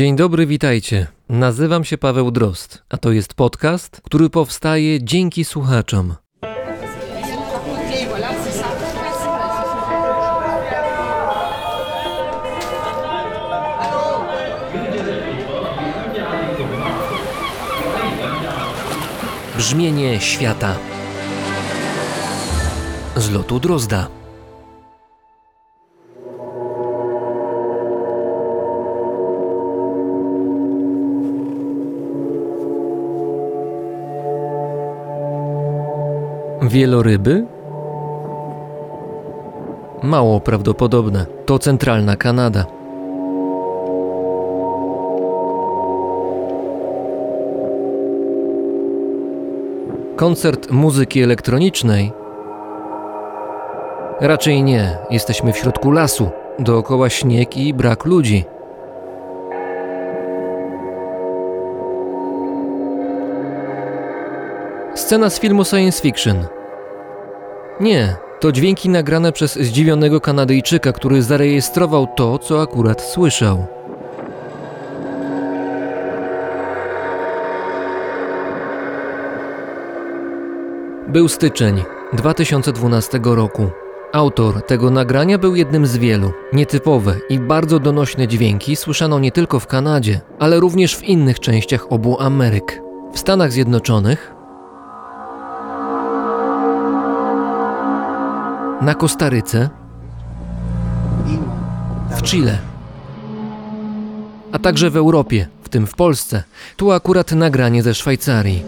Dzień dobry, witajcie. Nazywam się Paweł Drost, a to jest podcast, który powstaje dzięki słuchaczom. Brzmienie świata z lotu Drozda. Wieloryby? Mało prawdopodobne. To centralna Kanada. Koncert muzyki elektronicznej? Raczej nie. Jesteśmy w środku lasu. Dookoła śnieg i brak ludzi. Scena z filmu science fiction. Nie, to dźwięki nagrane przez zdziwionego Kanadyjczyka, który zarejestrował to, co akurat słyszał. Był styczeń 2012 roku. Autor tego nagrania był jednym z wielu. Nietypowe i bardzo donośne dźwięki słyszano nie tylko w Kanadzie, ale również w innych częściach obu Ameryk. W Stanach Zjednoczonych, na Kostaryce, w Chile, a także w Europie, w tym w Polsce. Tu akurat nagranie ze Szwajcarii.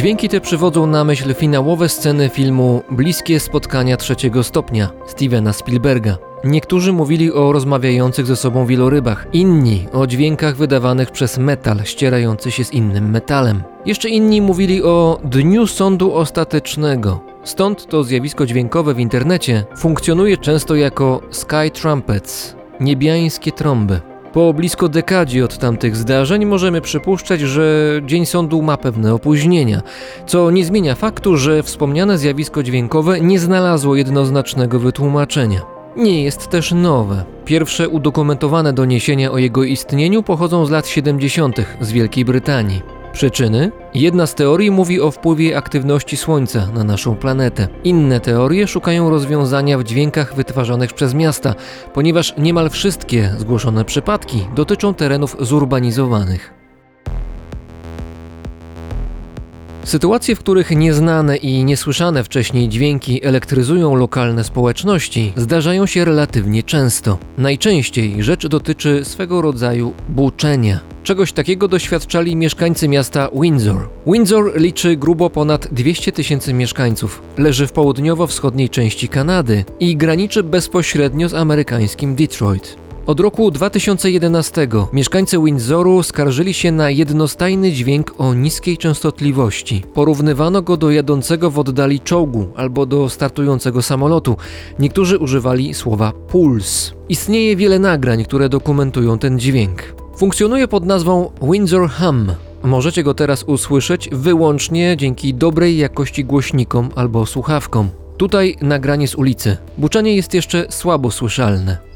Dźwięki te przywodzą na myśl finałowe sceny filmu Bliskie spotkania trzeciego stopnia Stevena Spielberga. Niektórzy mówili o rozmawiających ze sobą wielorybach, inni o dźwiękach wydawanych przez metal ścierający się z innym metalem. Jeszcze inni mówili o dniu sądu ostatecznego. Stąd to zjawisko dźwiękowe w internecie funkcjonuje często jako sky trumpets, niebiańskie trąby. Po blisko dekadzie od tamtych zdarzeń możemy przypuszczać, że Dzień Sądu ma pewne opóźnienia, co nie zmienia faktu, że wspomniane zjawisko dźwiękowe nie znalazło jednoznacznego wytłumaczenia. Nie jest też nowe. Pierwsze udokumentowane doniesienia o jego istnieniu pochodzą z lat 70. z Wielkiej Brytanii. Przyczyny? Jedna z teorii mówi o wpływie aktywności Słońca na naszą planetę. Inne teorie szukają rozwiązania w dźwiękach wytwarzanych przez miasta, ponieważ niemal wszystkie zgłoszone przypadki dotyczą terenów zurbanizowanych. Sytuacje, w których nieznane i niesłyszane wcześniej dźwięki elektryzują lokalne społeczności, zdarzają się relatywnie często. Najczęściej rzecz dotyczy swego rodzaju buczenia. Czegoś takiego doświadczali mieszkańcy miasta Windsor. Windsor liczy grubo ponad 200 tysięcy mieszkańców, leży w południowo-wschodniej części Kanady i graniczy bezpośrednio z amerykańskim Detroit. Od roku 2011 mieszkańcy Windsoru skarżyli się na jednostajny dźwięk o niskiej częstotliwości. Porównywano go do jadącego w oddali czołgu albo do startującego samolotu. Niektórzy używali słowa puls. Istnieje wiele nagrań, które dokumentują ten dźwięk. Funkcjonuje pod nazwą Windsor Hum. Możecie go teraz usłyszeć wyłącznie dzięki dobrej jakości głośnikom albo słuchawkom. Tutaj nagranie z ulicy. Buczenie jest jeszcze słabo słyszalne.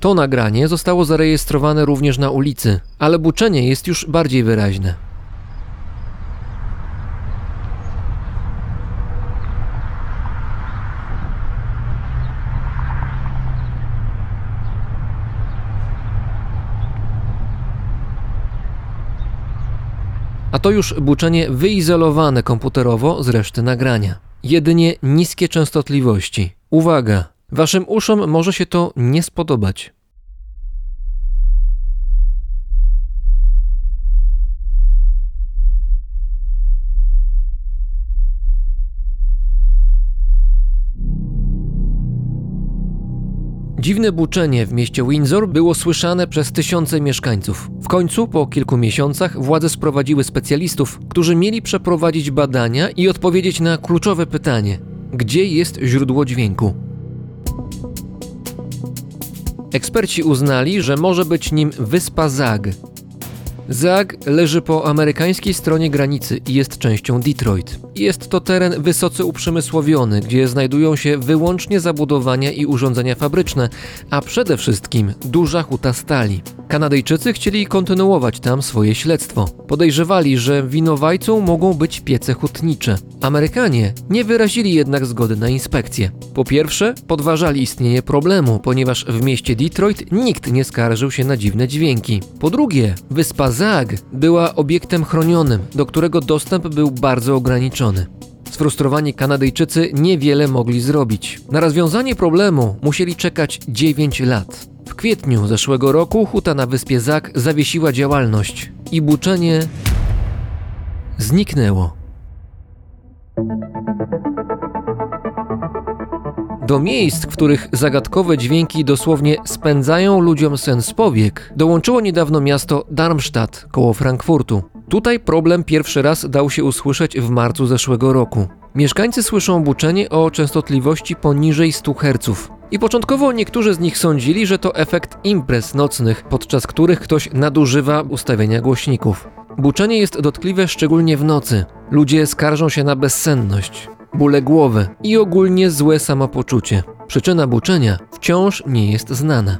To nagranie zostało zarejestrowane również na ulicy, ale buczenie jest już bardziej wyraźne. A to już buczenie wyizolowane komputerowo z reszty nagrania. Jedynie niskie częstotliwości. Uwaga! Waszym uszom może się to nie spodobać. Dziwne buczenie w mieście Windsor było słyszane przez tysiące mieszkańców. W końcu, po kilku miesiącach, władze sprowadziły specjalistów, którzy mieli przeprowadzić badania i odpowiedzieć na kluczowe pytanie: gdzie jest źródło dźwięku? Eksperci uznali, że może być nim wyspa Zag. Zag leży po amerykańskiej stronie granicy i jest częścią Detroit. Jest to teren wysoce uprzemysłowiony, gdzie znajdują się wyłącznie zabudowania i urządzenia fabryczne, a przede wszystkim duża huta stali. Kanadyjczycy chcieli kontynuować tam swoje śledztwo. Podejrzewali, że winowajcą mogą być piece hutnicze. Amerykanie nie wyrazili jednak zgody na inspekcję. Po pierwsze, podważali istnienie problemu, ponieważ w mieście Detroit nikt nie skarżył się na dziwne dźwięki. Po drugie, wyspa Zag była obiektem chronionym, do którego dostęp był bardzo ograniczony. Sfrustrowani Kanadyjczycy niewiele mogli zrobić. Na rozwiązanie problemu musieli czekać 9 lat. W kwietniu zeszłego roku huta na wyspie Zak zawiesiła działalność i buczenie zniknęło. Do miejsc, w których zagadkowe dźwięki dosłownie spędzają ludziom sen z powiek, dołączyło niedawno miasto Darmstadt koło Frankfurtu. Tutaj problem pierwszy raz dał się usłyszeć w marcu zeszłego roku. Mieszkańcy słyszą buczenie o częstotliwości poniżej 100 Hz. I początkowo niektórzy z nich sądzili, że to efekt imprez nocnych, podczas których ktoś nadużywa ustawienia głośników. Buczenie jest dotkliwe szczególnie w nocy. Ludzie skarżą się na bezsenność, bóle głowy i ogólnie złe samopoczucie. Przyczyna buczenia wciąż nie jest znana.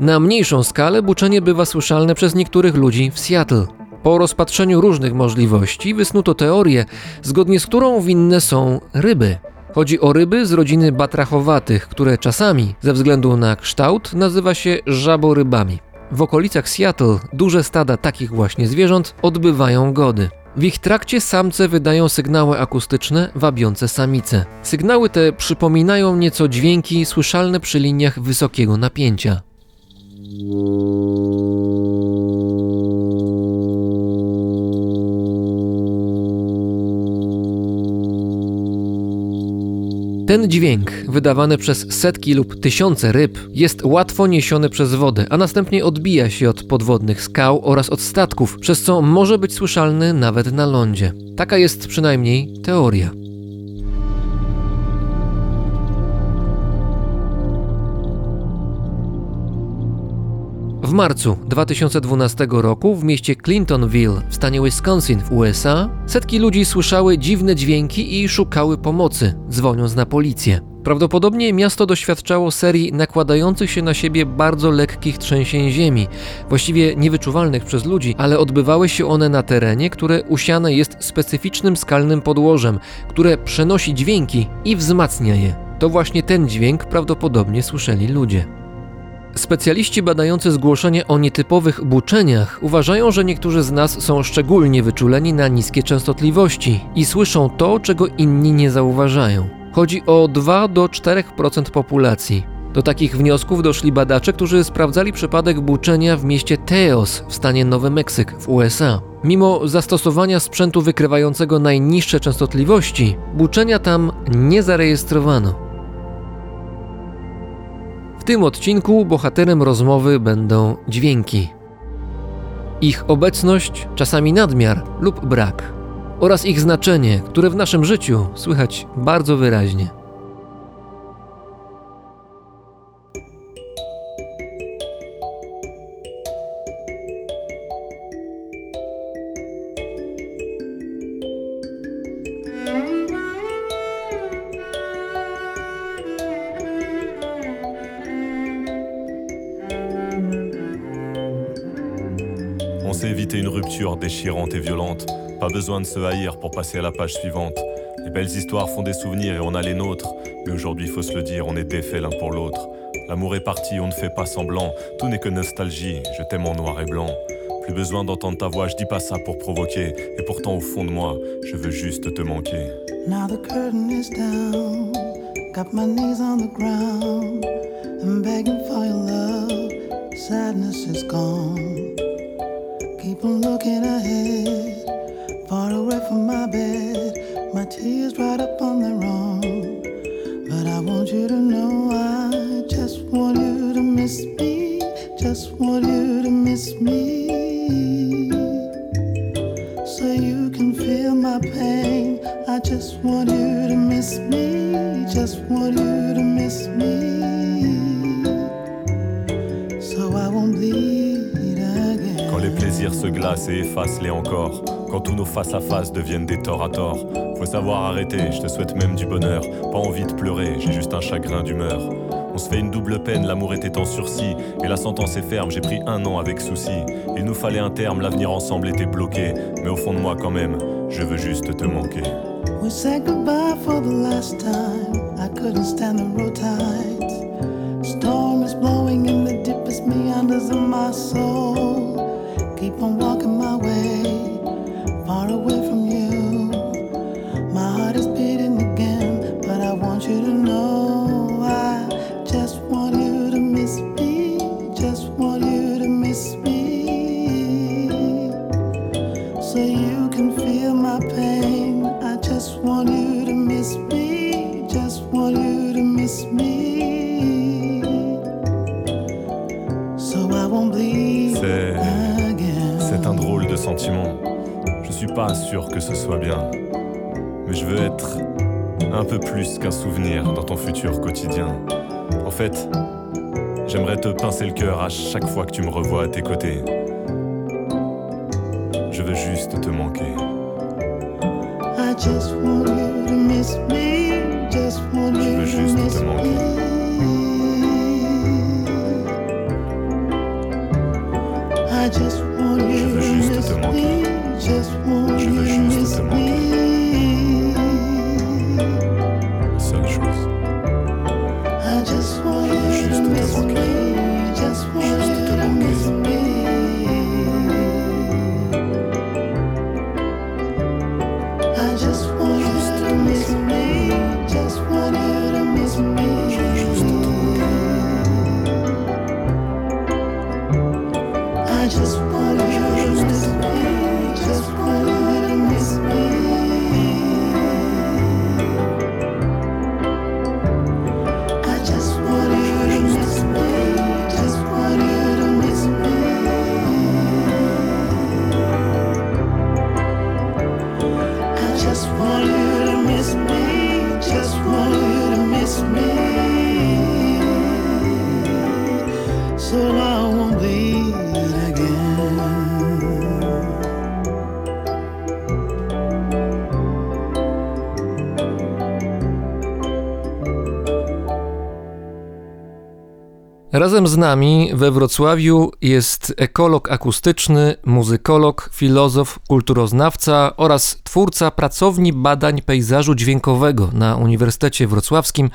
Na mniejszą skalę buczenie bywa słyszalne przez niektórych ludzi w Seattle. Po rozpatrzeniu różnych możliwości wysnuto teorię, zgodnie z którą winne są ryby. Chodzi o ryby z rodziny batrachowatych, które czasami, ze względu na kształt, nazywa się żaborybami. W okolicach Seattle duże stada takich właśnie zwierząt odbywają gody. W ich trakcie samce wydają sygnały akustyczne wabiące samice. Sygnały te przypominają nieco dźwięki słyszalne przy liniach wysokiego napięcia. Ten dźwięk, wydawany przez setki lub tysiące ryb, jest łatwo niesiony przez wodę, a następnie odbija się od podwodnych skał oraz od statków, przez co może być słyszalny nawet na lądzie. Taka jest przynajmniej teoria. W marcu 2012 roku w mieście Clintonville w stanie Wisconsin w USA setki ludzi słyszały dziwne dźwięki i szukały pomocy, dzwoniąc na policję. Prawdopodobnie miasto doświadczało serii nakładających się na siebie bardzo lekkich trzęsień ziemi, właściwie niewyczuwalnych przez ludzi, ale odbywały się one na terenie, które usiane jest specyficznym skalnym podłożem, które przenosi dźwięki i wzmacnia je. To właśnie ten dźwięk prawdopodobnie słyszeli ludzie. Specjaliści badający zgłoszenie o nietypowych buczeniach uważają, że niektórzy z nas są szczególnie wyczuleni na niskie częstotliwości i słyszą to, czego inni nie zauważają. Chodzi o 2 do 4% populacji. Do takich wniosków doszli badacze, którzy sprawdzali przypadek buczenia w mieście Teos w stanie Nowy Meksyk w USA. Mimo zastosowania sprzętu wykrywającego najniższe częstotliwości, buczenia tam nie zarejestrowano tym odcinku bohaterem rozmowy będą dźwięki. Ich obecność, czasami nadmiar lub brak, oraz ich znaczenie, które w naszym życiu słychać bardzo wyraźnie. Et violente. Pas besoin de se haïr pour passer à la page suivante. Les belles histoires font des souvenirs et on a les nôtres. Mais aujourd'hui, faut se le dire, on est défait l'un pour l'autre. L'amour est parti, on ne fait pas semblant. Tout n'est que nostalgie, je t'aime en noir et blanc. Plus besoin d'entendre ta voix, je dis pas ça pour provoquer. Et pourtant, au fond de moi, je veux juste te manquer. Now the curtain is down, got my knees on the ground. I'm begging for your love, sadness is gone. Keep on looking ahead, far away from my bed. My tears dried up on their own. But I want you to know I just want you to miss me. Just want you to miss me. So you can feel my pain. I just want you to miss me. Just want you to miss me. Se glacent et effacent les encore. Quand tous nos face à face deviennent des torts à tort. Faut savoir arrêter, je te souhaite même du bonheur. Pas envie de pleurer, j'ai juste un chagrin d'humeur. On se fait une double peine, l'amour était en sursis. Et la sentence est ferme, j'ai pris un an avec souci. Il nous fallait un terme, l'avenir ensemble était bloqué. Mais au fond de moi, quand même, je veux juste te manquer. We said goodbye for the last time. I couldn't stand the road tides. Storm is blowing in the deepest meanders of my soul. Keep on walking my way, far away from you. Pas sûr que ce soit bien. Mais je veux être un peu plus qu'un souvenir dans ton futur quotidien. En fait, j'aimerais te pincer le cœur à chaque fois que tu me revois à tes côtés. Je veux juste te manquer. Razem z nami we Wrocławiu jest ekolog akustyczny, muzykolog, filozof, kulturoznawca oraz twórca pracowni badań pejzażu dźwiękowego na Uniwersytecie Wrocławskim,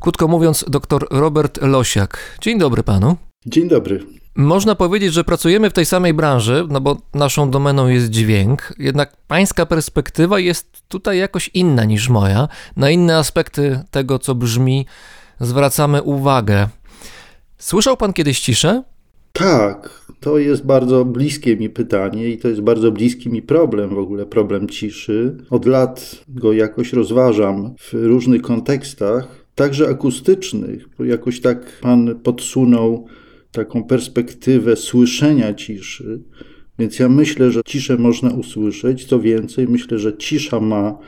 krótko mówiąc dr Robert Losiak. Dzień dobry panu. Dzień dobry. Można powiedzieć, że pracujemy w tej samej branży, no bo naszą domeną jest dźwięk, jednak pańska perspektywa jest tutaj jakoś inna niż moja. Na inne aspekty tego, co brzmi, zwracamy uwagę. Słyszał pan kiedyś ciszę? Tak, to jest bardzo bliskie mi pytanie i to jest bardzo bliski mi problem, w ogóle problem ciszy. Od lat go jakoś rozważam w różnych kontekstach, także akustycznych, jakoś tak pan podsunął taką perspektywę słyszenia ciszy. Więc ja myślę, że ciszę można usłyszeć. Co więcej, myślę, że cisza ma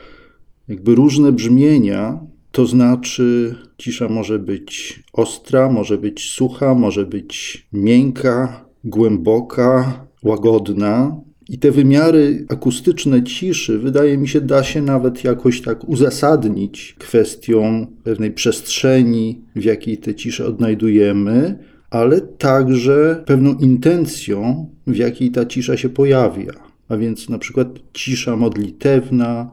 jakby różne brzmienia, to znaczy cisza może być ostra, może być sucha, może być miękka, głęboka, łagodna. I te wymiary akustyczne ciszy, wydaje mi się, da się nawet jakoś tak uzasadnić kwestią pewnej przestrzeni, w jakiej tę ciszę odnajdujemy, ale także pewną intencją, w jakiej ta cisza się pojawia. A więc na przykład cisza modlitewna,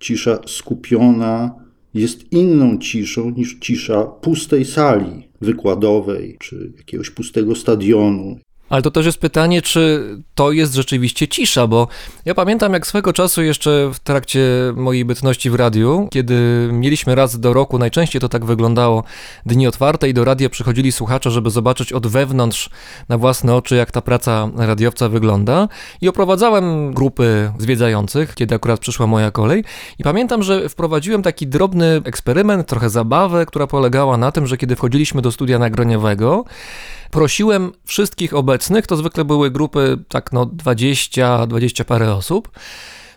cisza skupiona jest inną ciszą niż cisza pustej sali wykładowej czy jakiegoś pustego stadionu. Ale to też jest pytanie, czy to jest rzeczywiście cisza, bo ja pamiętam jak swego czasu jeszcze w trakcie mojej bytności w radiu, kiedy mieliśmy raz do roku, najczęściej to tak wyglądało, dni otwarte i do radia przychodzili słuchacze, żeby zobaczyć od wewnątrz na własne oczy, jak ta praca radiowca wygląda. I oprowadzałem grupy zwiedzających, kiedy akurat przyszła moja kolej. I pamiętam, że wprowadziłem taki drobny eksperyment, trochę zabawę, która polegała na tym, że kiedy wchodziliśmy do studia nagraniowego, prosiłem wszystkich obecnych, to zwykle były grupy tak no 20, 20 parę osób,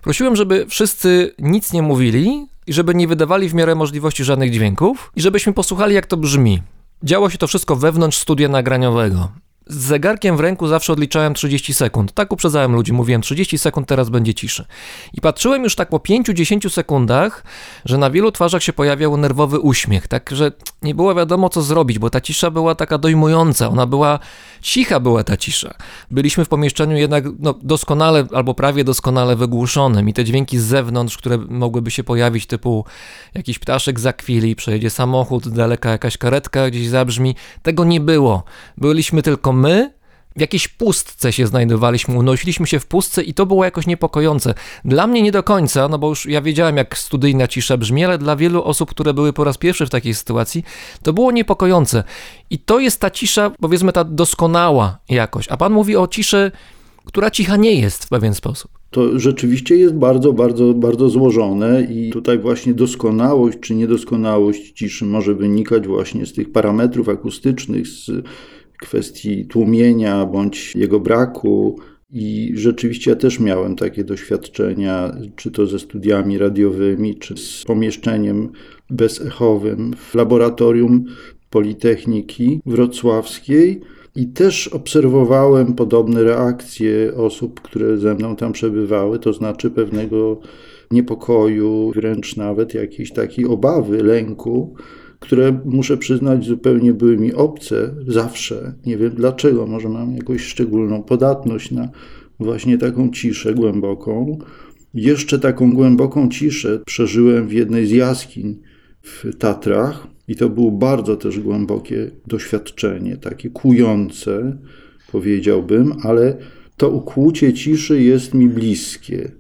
prosiłem, żeby wszyscy nic nie mówili i żeby nie wydawali w miarę możliwości żadnych dźwięków i żebyśmy posłuchali jak to brzmi. Działo się to wszystko wewnątrz studia nagraniowego. z zegarkiem w ręku zawsze odliczałem 30 sekund. Tak uprzedzałem ludzi, mówiłem 30 sekund, teraz będzie ciszy. I patrzyłem już tak po 5-10 sekundach, że na wielu twarzach się pojawiał nerwowy uśmiech, tak że nie było wiadomo co zrobić, bo ta cisza była taka dojmująca, ona była, cicha była ta cisza. Byliśmy w pomieszczeniu jednak no, doskonale albo prawie doskonale wygłuszonym i te dźwięki z zewnątrz, które mogłyby się pojawić, typu jakiś ptaszek zakwili, przejedzie samochód, daleka jakaś karetka gdzieś zabrzmi, tego nie było. Byliśmy tylko my, w jakiejś pustce się znajdowaliśmy, unosiliśmy się w pustce i to było jakoś niepokojące. Dla mnie nie do końca, no bo już ja wiedziałem, jak studyjna cisza brzmi, ale dla wielu osób, które były po raz pierwszy w takiej sytuacji, to było niepokojące. I to jest ta cisza, powiedzmy, ta doskonała jakoś. A pan mówi o ciszy, która cicha nie jest w pewien sposób. To rzeczywiście jest bardzo, bardzo, bardzo złożone i tutaj właśnie doskonałość czy niedoskonałość ciszy może wynikać właśnie z tych parametrów akustycznych, z kwestii tłumienia bądź jego braku. I rzeczywiście ja też miałem takie doświadczenia, czy to ze studiami radiowymi, czy z pomieszczeniem bezechowym w laboratorium Politechniki Wrocławskiej. I też obserwowałem podobne reakcje osób, które ze mną tam przebywały, to znaczy pewnego niepokoju, wręcz nawet jakiejś takiej obawy, lęku, które muszę przyznać zupełnie były mi obce zawsze. Nie wiem dlaczego, może mam jakąś szczególną podatność na właśnie taką ciszę głęboką. Jeszcze taką głęboką ciszę przeżyłem w jednej z jaskiń w Tatrach i to było bardzo też głębokie doświadczenie, takie kujące, powiedziałbym, ale to ukłucie ciszy jest mi bliskie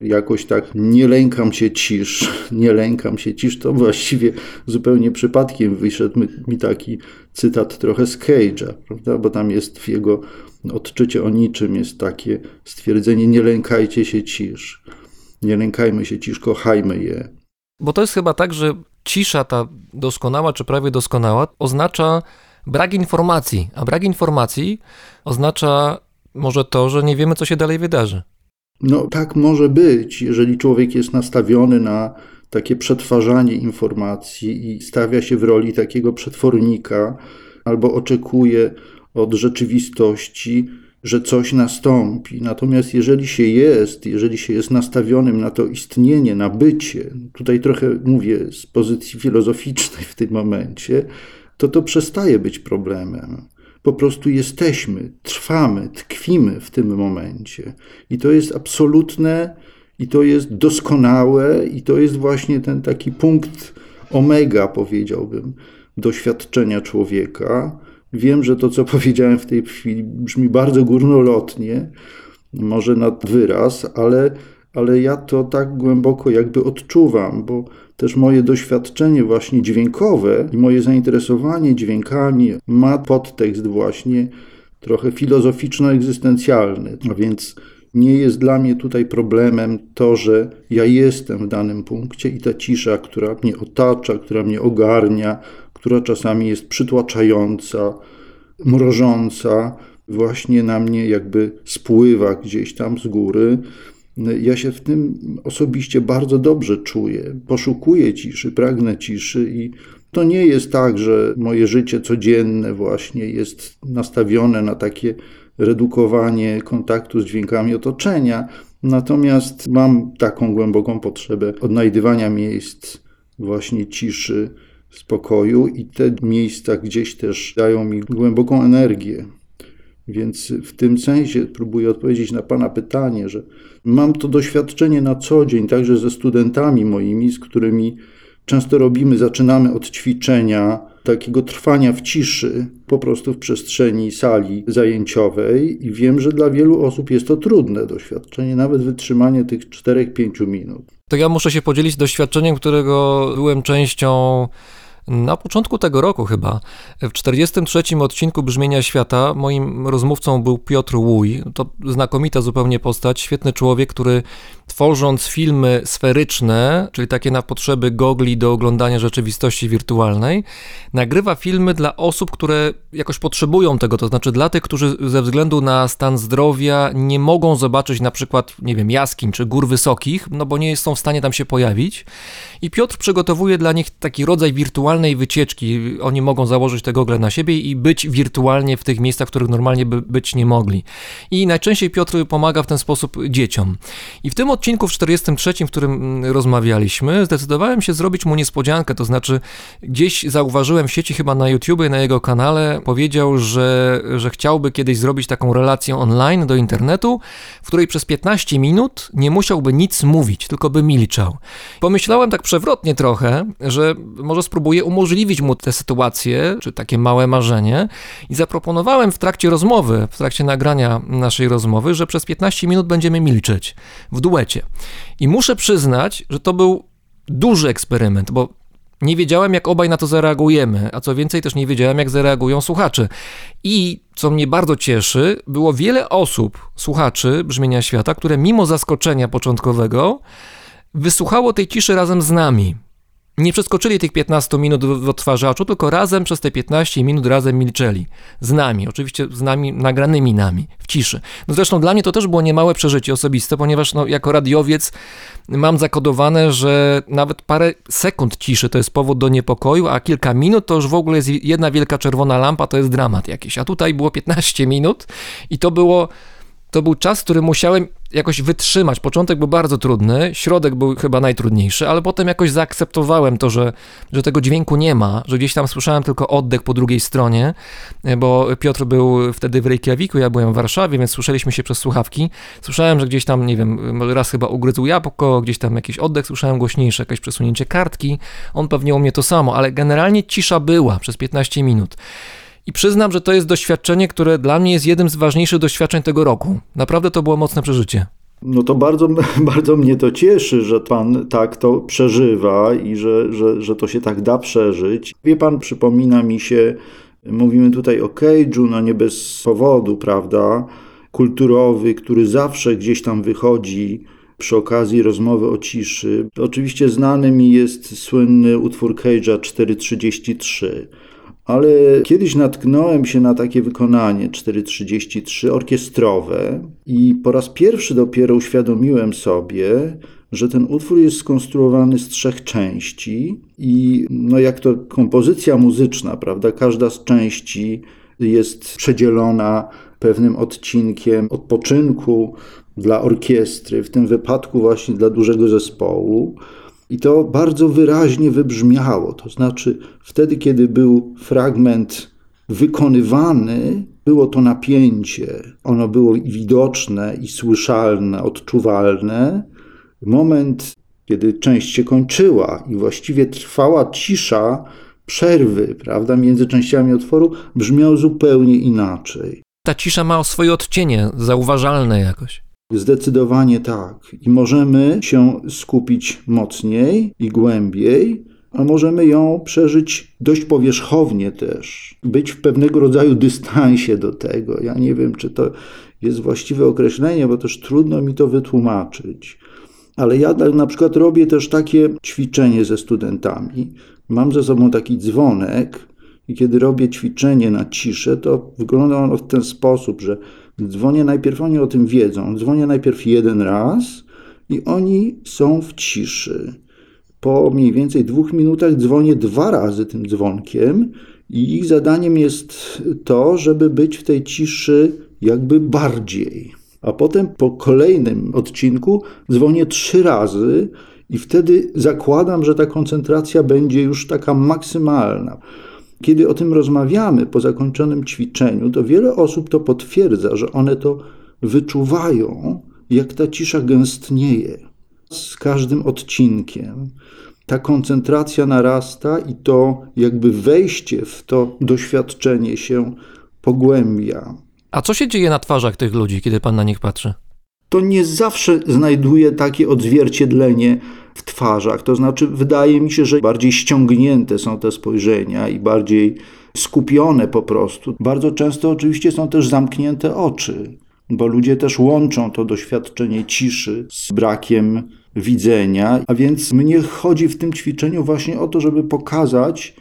jakoś tak nie lękam się cisz, nie lękam się cisz, to właściwie zupełnie przypadkiem wyszedł mi taki cytat trochę z Cage'a, prawda? bo tam jest w jego odczycie o niczym jest takie stwierdzenie nie lękajcie się cisz, nie lękajmy się cisz, kochajmy je. Bo to jest chyba tak, że cisza ta doskonała czy prawie doskonała oznacza brak informacji, a brak informacji oznacza może to, że nie wiemy co się dalej wydarzy. No tak może być, jeżeli człowiek jest nastawiony na takie przetwarzanie informacji i stawia się w roli takiego przetwornika, albo oczekuje od rzeczywistości, że coś nastąpi. Natomiast jeżeli się jest, jeżeli się jest nastawionym na to istnienie, na bycie, tutaj trochę mówię z pozycji filozoficznej w tym momencie, to to przestaje być problemem po prostu jesteśmy, trwamy, tkwimy w tym momencie. I to jest absolutne, i to jest doskonałe, i to jest właśnie ten taki punkt omega, powiedziałbym, doświadczenia człowieka. Wiem, że to, co powiedziałem w tej chwili, brzmi bardzo górnolotnie, może nad wyraz, ale, ale ja to tak głęboko jakby odczuwam, bo też moje doświadczenie właśnie dźwiękowe i moje zainteresowanie dźwiękami ma podtekst właśnie trochę filozoficzno-egzystencjalny. A więc nie jest dla mnie tutaj problemem to, że ja jestem w danym punkcie i ta cisza, która mnie otacza, która mnie ogarnia, która czasami jest przytłaczająca, mrożąca, właśnie na mnie jakby spływa gdzieś tam z góry ja się w tym osobiście bardzo dobrze czuję. Poszukuję ciszy, pragnę ciszy i to nie jest tak, że moje życie codzienne właśnie jest nastawione na takie redukowanie kontaktu z dźwiękami otoczenia. Natomiast mam taką głęboką potrzebę odnajdywania miejsc właśnie ciszy, spokoju i te miejsca gdzieś też dają mi głęboką energię. Więc w tym sensie próbuję odpowiedzieć na Pana pytanie, że mam to doświadczenie na co dzień, także ze studentami moimi, z którymi często robimy, zaczynamy od ćwiczenia, takiego trwania w ciszy, po prostu w przestrzeni sali zajęciowej, i wiem, że dla wielu osób jest to trudne doświadczenie, nawet wytrzymanie tych 4-5 minut. To ja muszę się podzielić doświadczeniem, którego byłem częścią na początku tego roku chyba, w 43 odcinku Brzmienia Świata, moim rozmówcą był Piotr Łuj. To znakomita zupełnie postać, świetny człowiek, który tworząc filmy sferyczne, czyli takie na potrzeby gogli do oglądania rzeczywistości wirtualnej, nagrywa filmy dla osób, które jakoś potrzebują tego, to znaczy dla tych, którzy ze względu na stan zdrowia nie mogą zobaczyć na przykład, nie wiem, jaskiń czy gór wysokich, no bo nie są w stanie tam się pojawić. I Piotr przygotowuje dla nich taki rodzaj wirtualnej wirtualnej wycieczki. Oni mogą założyć te gogle na siebie i być wirtualnie w tych miejscach, w których normalnie by być nie mogli. I najczęściej Piotr pomaga w ten sposób dzieciom. I w tym odcinku w 43, w którym mm, rozmawialiśmy, zdecydowałem się zrobić mu niespodziankę, to znaczy gdzieś zauważyłem w sieci chyba na YouTubie, na jego kanale, powiedział, że, że chciałby kiedyś zrobić taką relację online do internetu, w której przez 15 minut nie musiałby nic mówić, tylko by milczał. Pomyślałem tak przewrotnie trochę, że może spróbuję umożliwić mu tę sytuację, czy takie małe marzenie i zaproponowałem w trakcie rozmowy, w trakcie nagrania naszej rozmowy, że przez 15 minut będziemy milczeć w duecie. I muszę przyznać, że to był duży eksperyment, bo nie wiedziałem, jak obaj na to zareagujemy, a co więcej, też nie wiedziałem, jak zareagują słuchacze. I co mnie bardzo cieszy, było wiele osób, słuchaczy brzmienia świata, które mimo zaskoczenia początkowego wysłuchało tej ciszy razem z nami. Nie przeskoczyli tych 15 minut w odtwarzaczu, tylko razem przez te 15 minut razem milczeli. Z nami, oczywiście z nami, nagranymi nami, w ciszy. No zresztą dla mnie to też było niemałe przeżycie osobiste, ponieważ no, jako radiowiec mam zakodowane, że nawet parę sekund ciszy to jest powód do niepokoju, a kilka minut to już w ogóle jest jedna wielka czerwona lampa, to jest dramat jakiś. A tutaj było 15 minut i to było to był czas, który musiałem jakoś wytrzymać. Początek był bardzo trudny, środek był chyba najtrudniejszy, ale potem jakoś zaakceptowałem to, że, że tego dźwięku nie ma, że gdzieś tam słyszałem tylko oddech po drugiej stronie, bo Piotr był wtedy w Reykjaviku, ja byłem w Warszawie, więc słyszeliśmy się przez słuchawki. Słyszałem, że gdzieś tam, nie wiem, raz chyba ugryzł jabłko, gdzieś tam jakiś oddech słyszałem głośniejszy, jakieś przesunięcie kartki. On pewnie u mnie to samo, ale generalnie cisza była przez 15 minut. I przyznam, że to jest doświadczenie, które dla mnie jest jednym z ważniejszych doświadczeń tego roku. Naprawdę to było mocne przeżycie. No to bardzo, bardzo mnie to cieszy, że pan tak to przeżywa i że, że, że to się tak da przeżyć. Wie pan, przypomina mi się, mówimy tutaj o cage'u, no nie bez powodu, prawda? Kulturowy, który zawsze gdzieś tam wychodzi przy okazji rozmowy o ciszy. Oczywiście znany mi jest słynny utwór Cage'a 433. Ale kiedyś natknąłem się na takie wykonanie 433 orkiestrowe i po raz pierwszy dopiero uświadomiłem sobie, że ten utwór jest skonstruowany z trzech części i no jak to kompozycja muzyczna, prawda? Każda z części jest przedzielona pewnym odcinkiem odpoczynku dla orkiestry, w tym wypadku właśnie dla dużego zespołu. I to bardzo wyraźnie wybrzmiało. To znaczy, wtedy, kiedy był fragment wykonywany, było to napięcie. Ono było widoczne i słyszalne, odczuwalne. Moment, kiedy część się kończyła i właściwie trwała cisza przerwy, prawda, między częściami utworu, brzmiał zupełnie inaczej. Ta cisza ma swoje odcienie, zauważalne jakoś. Zdecydowanie tak. I możemy się skupić mocniej i głębiej, a możemy ją przeżyć dość powierzchownie też. Być w pewnego rodzaju dystansie do tego. Ja nie wiem, czy to jest właściwe określenie, bo też trudno mi to wytłumaczyć. Ale ja na przykład robię też takie ćwiczenie ze studentami. Mam ze sobą taki dzwonek, i kiedy robię ćwiczenie na ciszę, to wygląda ono w ten sposób, że dzwonię najpierw, oni o tym wiedzą, dzwonię najpierw jeden raz i oni są w ciszy. Po mniej więcej dwóch minutach dzwonię dwa razy tym dzwonkiem i ich zadaniem jest to, żeby być w tej ciszy jakby bardziej. A potem po kolejnym odcinku dzwonię trzy razy i wtedy zakładam, że ta koncentracja będzie już taka maksymalna. Kiedy o tym rozmawiamy po zakończonym ćwiczeniu, to wiele osób to potwierdza, że one to wyczuwają, jak ta cisza gęstnieje z każdym odcinkiem. Ta koncentracja narasta i to jakby wejście w to doświadczenie się pogłębia. A co się dzieje na twarzach tych ludzi, kiedy pan na nich patrzy? To nie zawsze znajduje takie odzwierciedlenie w twarzach. To znaczy, wydaje mi się, że bardziej ściągnięte są te spojrzenia i bardziej skupione po prostu. Bardzo często oczywiście są też zamknięte oczy, bo ludzie też łączą to doświadczenie ciszy z brakiem widzenia. A więc mnie chodzi w tym ćwiczeniu właśnie o to, żeby pokazać,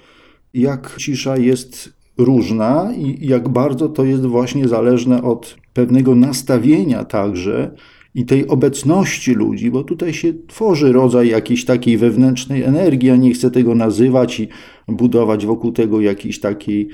jak cisza jest różna i jak bardzo to jest właśnie zależne od pewnego nastawienia także i tej obecności ludzi, bo tutaj się tworzy rodzaj jakiejś takiej wewnętrznej energii, ja nie chcę tego nazywać i budować wokół tego jakiejś takiej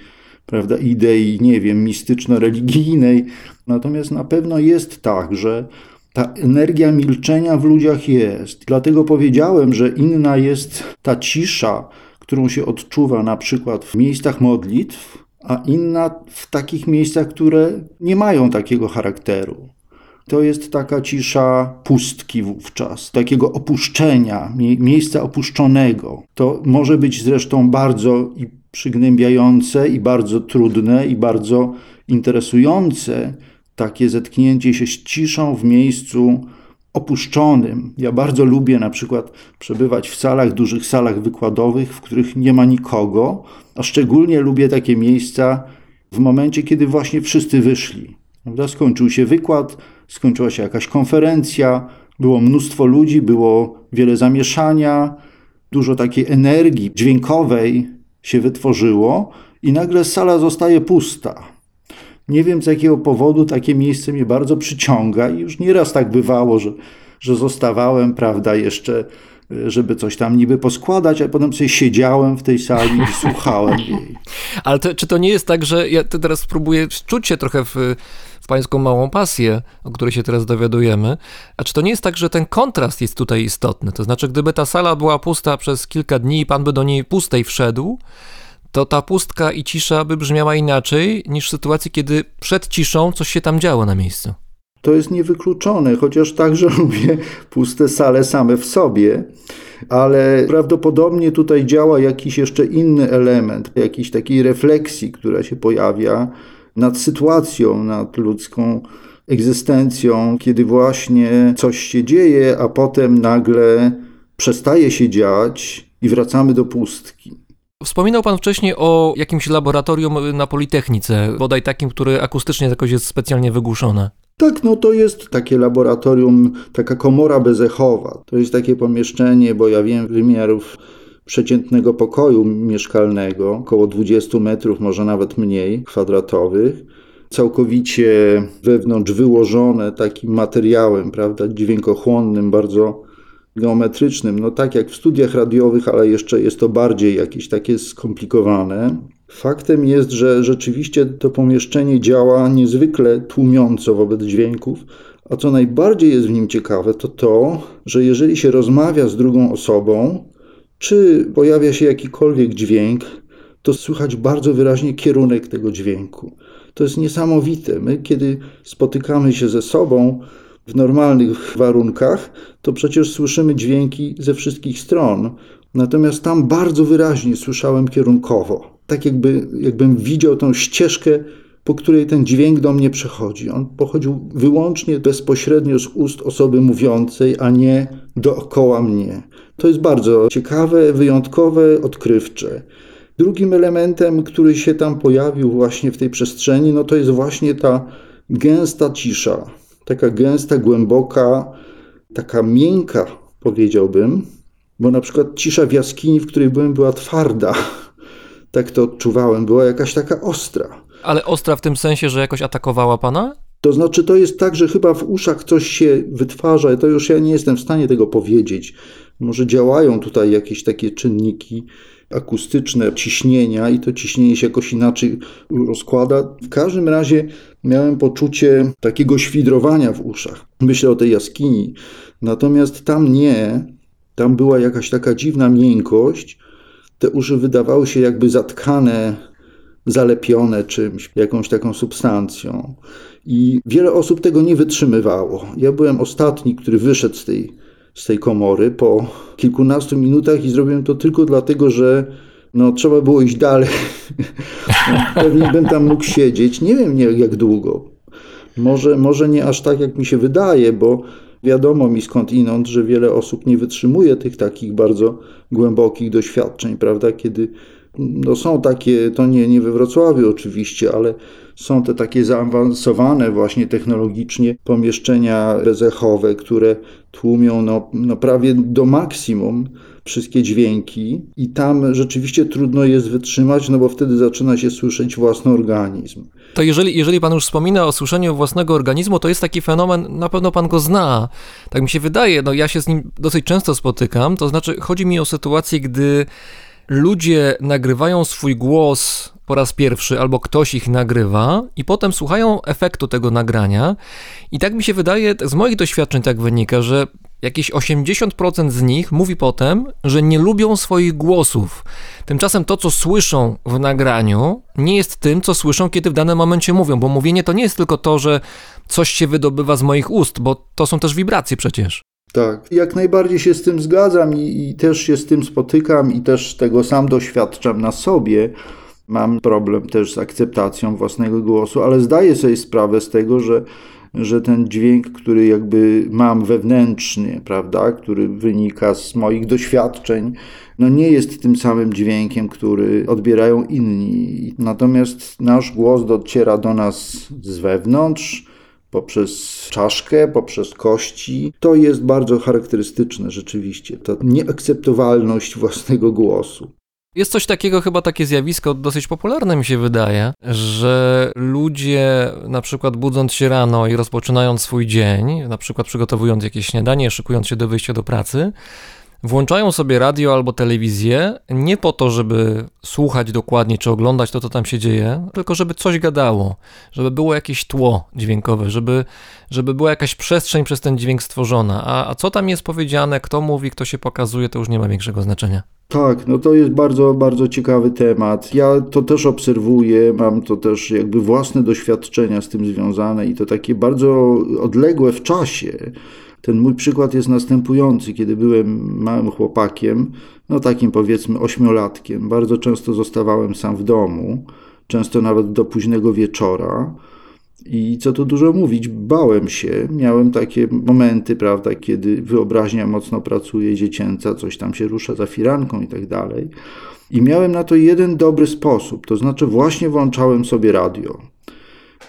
prawda, idei, nie wiem, mistyczno-religijnej. Natomiast na pewno jest tak, że ta energia milczenia w ludziach jest. Dlatego powiedziałem, że inna jest ta cisza, którą się odczuwa na przykład w miejscach modlitw, a inna w takich miejscach, które nie mają takiego charakteru. To jest taka cisza pustki wówczas, takiego opuszczenia, miejsca opuszczonego. To może być zresztą bardzo i przygnębiające, i bardzo trudne, i bardzo interesujące takie zetknięcie się z ciszą w miejscu opuszczonym. Ja bardzo lubię na przykład przebywać w salach, dużych salach wykładowych, w których nie ma nikogo, a szczególnie lubię takie miejsca w momencie, kiedy właśnie wszyscy wyszli. Prawda? Skończył się wykład, skończyła się jakaś konferencja, było mnóstwo ludzi, było wiele zamieszania, dużo takiej energii dźwiękowej się wytworzyło i nagle sala zostaje pusta. Nie wiem z jakiego powodu takie miejsce mnie bardzo przyciąga i już nieraz tak bywało, że, że zostawałem, prawda, jeszcze, żeby coś tam niby poskładać, a potem sobie siedziałem w tej sali i słuchałem jej. Ale to, czy to nie jest tak, że ja teraz spróbuję wczuć się trochę w, w pańską małą pasję, o której się teraz dowiadujemy, a czy to nie jest tak, że ten kontrast jest tutaj istotny? To znaczy, gdyby ta sala była pusta przez kilka dni i pan by do niej pustej wszedł, to ta pustka i cisza by brzmiała inaczej niż w sytuacji, kiedy przed ciszą coś się tam działo na miejscu. To jest niewykluczone, chociaż także lubię puste sale same w sobie, ale prawdopodobnie tutaj działa jakiś jeszcze inny element, jakiejś takiej refleksji, która się pojawia nad sytuacją, nad ludzką egzystencją, kiedy właśnie coś się dzieje, a potem nagle przestaje się dziać i wracamy do pustki. Wspominał Pan wcześniej o jakimś laboratorium na Politechnice, bodaj takim, które akustycznie jakoś jest specjalnie wygłuszone. Tak, no to jest takie laboratorium, taka komora bezechowa. To jest takie pomieszczenie, bo ja wiem wymiarów przeciętnego pokoju mieszkalnego, około 20 metrów, może nawet mniej kwadratowych, całkowicie wewnątrz wyłożone takim materiałem, prawda, dźwiękochłonnym, bardzo geometrycznym, no tak jak w studiach radiowych, ale jeszcze jest to bardziej jakieś takie skomplikowane. Faktem jest, że rzeczywiście to pomieszczenie działa niezwykle tłumiąco wobec dźwięków, a co najbardziej jest w nim ciekawe, to to, że jeżeli się rozmawia z drugą osobą, czy pojawia się jakikolwiek dźwięk, to słychać bardzo wyraźnie kierunek tego dźwięku. To jest niesamowite. My, kiedy spotykamy się ze sobą, w normalnych warunkach, to przecież słyszymy dźwięki ze wszystkich stron. Natomiast tam bardzo wyraźnie słyszałem kierunkowo. Tak jakby, jakbym widział tą ścieżkę, po której ten dźwięk do mnie przechodzi. On pochodził wyłącznie bezpośrednio z ust osoby mówiącej, a nie dookoła mnie. To jest bardzo ciekawe, wyjątkowe, odkrywcze. Drugim elementem, który się tam pojawił właśnie w tej przestrzeni, no to jest właśnie ta gęsta cisza taka gęsta, głęboka, taka miękka, powiedziałbym, bo na przykład cisza w jaskini, w której byłem, była twarda. Tak to odczuwałem, była jakaś taka ostra. Ale ostra w tym sensie, że jakoś atakowała pana? To znaczy, to jest tak, że chyba w uszach coś się wytwarza, to już ja nie jestem w stanie tego powiedzieć. Może działają tutaj jakieś takie czynniki akustyczne, ciśnienia i to ciśnienie się jakoś inaczej rozkłada. W każdym razie miałem poczucie takiego świdrowania w uszach. Myślę o tej jaskini. Natomiast tam nie. Tam była jakaś taka dziwna miękkość. Te uszy wydawały się jakby zatkane, zalepione czymś, jakąś taką substancją. I wiele osób tego nie wytrzymywało. Ja byłem ostatni, który wyszedł z tej, z tej komory po kilkunastu minutach i zrobiłem to tylko dlatego, że no, trzeba było iść dalej. Pewnie bym tam mógł siedzieć. Nie wiem nie, jak długo. Może, może nie aż tak, jak mi się wydaje, bo wiadomo mi skąd inąd, że wiele osób nie wytrzymuje tych takich bardzo głębokich doświadczeń, prawda? Kiedy No są takie, to nie, nie we Wrocławiu oczywiście, ale są te takie zaawansowane właśnie technologicznie pomieszczenia bezechowe, które tłumią no, no prawie do maksimum wszystkie dźwięki i tam rzeczywiście trudno jest wytrzymać, no bo wtedy zaczyna się słyszeć własny organizm. To jeżeli, jeżeli pan już wspomina o słyszeniu własnego organizmu, to jest taki fenomen, na pewno pan go zna. Tak mi się wydaje, no ja się z nim dosyć często spotykam, to znaczy chodzi mi o sytuację, gdy ludzie nagrywają swój głos po raz pierwszy, albo ktoś ich nagrywa, i potem słuchają efektu tego nagrania. I tak mi się wydaje, z moich doświadczeń tak wynika, że jakieś 80% z nich mówi potem, że nie lubią swoich głosów. Tymczasem to, co słyszą w nagraniu, nie jest tym, co słyszą, kiedy w danym momencie mówią, bo mówienie to nie jest tylko to, że coś się wydobywa z moich ust, bo to są też wibracje przecież. Tak, jak najbardziej się z tym zgadzam i, i też się z tym spotykam i też tego sam doświadczam na sobie. Mam problem też z akceptacją własnego głosu, ale zdaję sobie sprawę z tego, że, że ten dźwięk, który jakby mam wewnętrznie, prawda, który wynika z moich doświadczeń, no nie jest tym samym dźwiękiem, który odbierają inni. Natomiast nasz głos dociera do nas z wewnątrz, poprzez czaszkę, poprzez kości. To jest bardzo charakterystyczne rzeczywiście, ta nieakceptowalność własnego głosu. Jest coś takiego, chyba takie zjawisko dosyć popularne mi się wydaje, że ludzie na przykład budząc się rano i rozpoczynając swój dzień, na przykład przygotowując jakieś śniadanie, szykując się do wyjścia do pracy, włączają sobie radio albo telewizję nie po to, żeby słuchać dokładnie czy oglądać to, co tam się dzieje, tylko żeby coś gadało, żeby było jakieś tło dźwiękowe, żeby, żeby była jakaś przestrzeń przez ten dźwięk stworzona. A, a co tam jest powiedziane, kto mówi, kto się pokazuje, to już nie ma większego znaczenia. Tak, no to jest bardzo, bardzo ciekawy temat. Ja to też obserwuję, mam to też jakby własne doświadczenia z tym związane i to takie bardzo odległe w czasie. Ten mój przykład jest następujący. Kiedy byłem małym chłopakiem, no takim powiedzmy ośmiolatkiem, bardzo często zostawałem sam w domu, często nawet do późnego wieczora. I co tu dużo mówić, bałem się. Miałem takie momenty, prawda, kiedy wyobraźnia mocno pracuje, dziecięca, coś tam się rusza za firanką i tak dalej. I miałem na to jeden dobry sposób, to znaczy właśnie włączałem sobie radio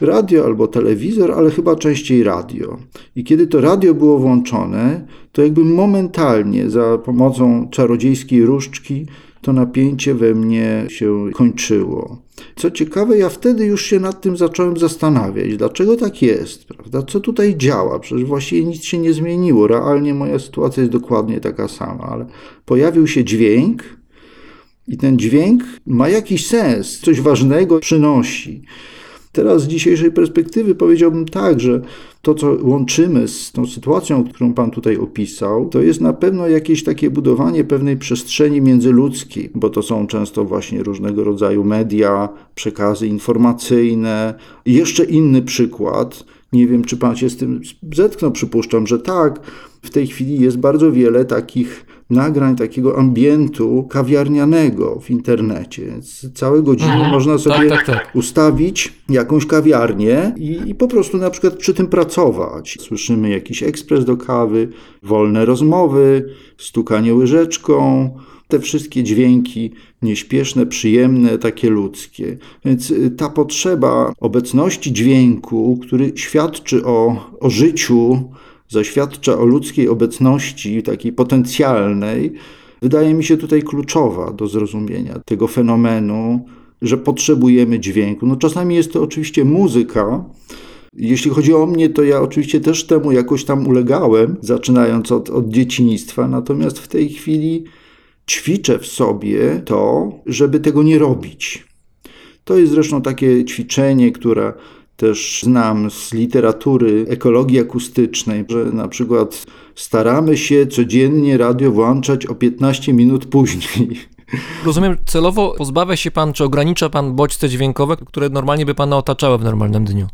radio albo telewizor, ale chyba częściej radio. I kiedy to radio było włączone, to jakby momentalnie za pomocą czarodziejskiej różdżki to napięcie we mnie się kończyło. Co ciekawe, ja wtedy już się nad tym zacząłem zastanawiać, dlaczego tak jest, prawda? Co tutaj działa? Przecież właściwie nic się nie zmieniło. Realnie moja sytuacja jest dokładnie taka sama, ale pojawił się dźwięk, i ten dźwięk ma jakiś sens, coś ważnego przynosi. Teraz z dzisiejszej perspektywy powiedziałbym tak, że to, co łączymy z tą sytuacją, którą Pan tutaj opisał, to jest na pewno jakieś takie budowanie pewnej przestrzeni międzyludzkiej, bo to są często właśnie różnego rodzaju media, przekazy informacyjne. Jeszcze inny przykład, nie wiem, czy Pan się z tym zetknął, przypuszczam, że tak. W tej chwili jest bardzo wiele takich nagrań takiego ambientu kawiarnianego w internecie. Całe godziny mhm. można sobie tak, tak, tak. ustawić jakąś kawiarnię i, i, po prostu na przykład przy tym pracować. Słyszymy jakiś ekspres do kawy, wolne rozmowy, stukanie łyżeczką, te wszystkie dźwięki nieśpieszne, przyjemne, takie ludzkie. Więc y, ta potrzeba obecności dźwięku, który świadczy o, o życiu, zaświadcza o ludzkiej obecności, takiej potencjalnej, wydaje mi się tutaj kluczowa do zrozumienia tego fenomenu, że potrzebujemy dźwięku. No czasami jest to oczywiście muzyka. Jeśli chodzi o mnie, to ja oczywiście też temu jakoś tam ulegałem, zaczynając od, od dzieciństwa, natomiast w tej chwili ćwiczę w sobie to, żeby tego nie robić. To jest zresztą takie ćwiczenie, które też znam z literatury ekologii akustycznej, że na przykład staramy się codziennie radio włączać o 15 minut później. Rozumiem, celowo pozbawia się pan, czy ogranicza pan bodźce dźwiękowe, które normalnie by pana otaczały w normalnym dniu?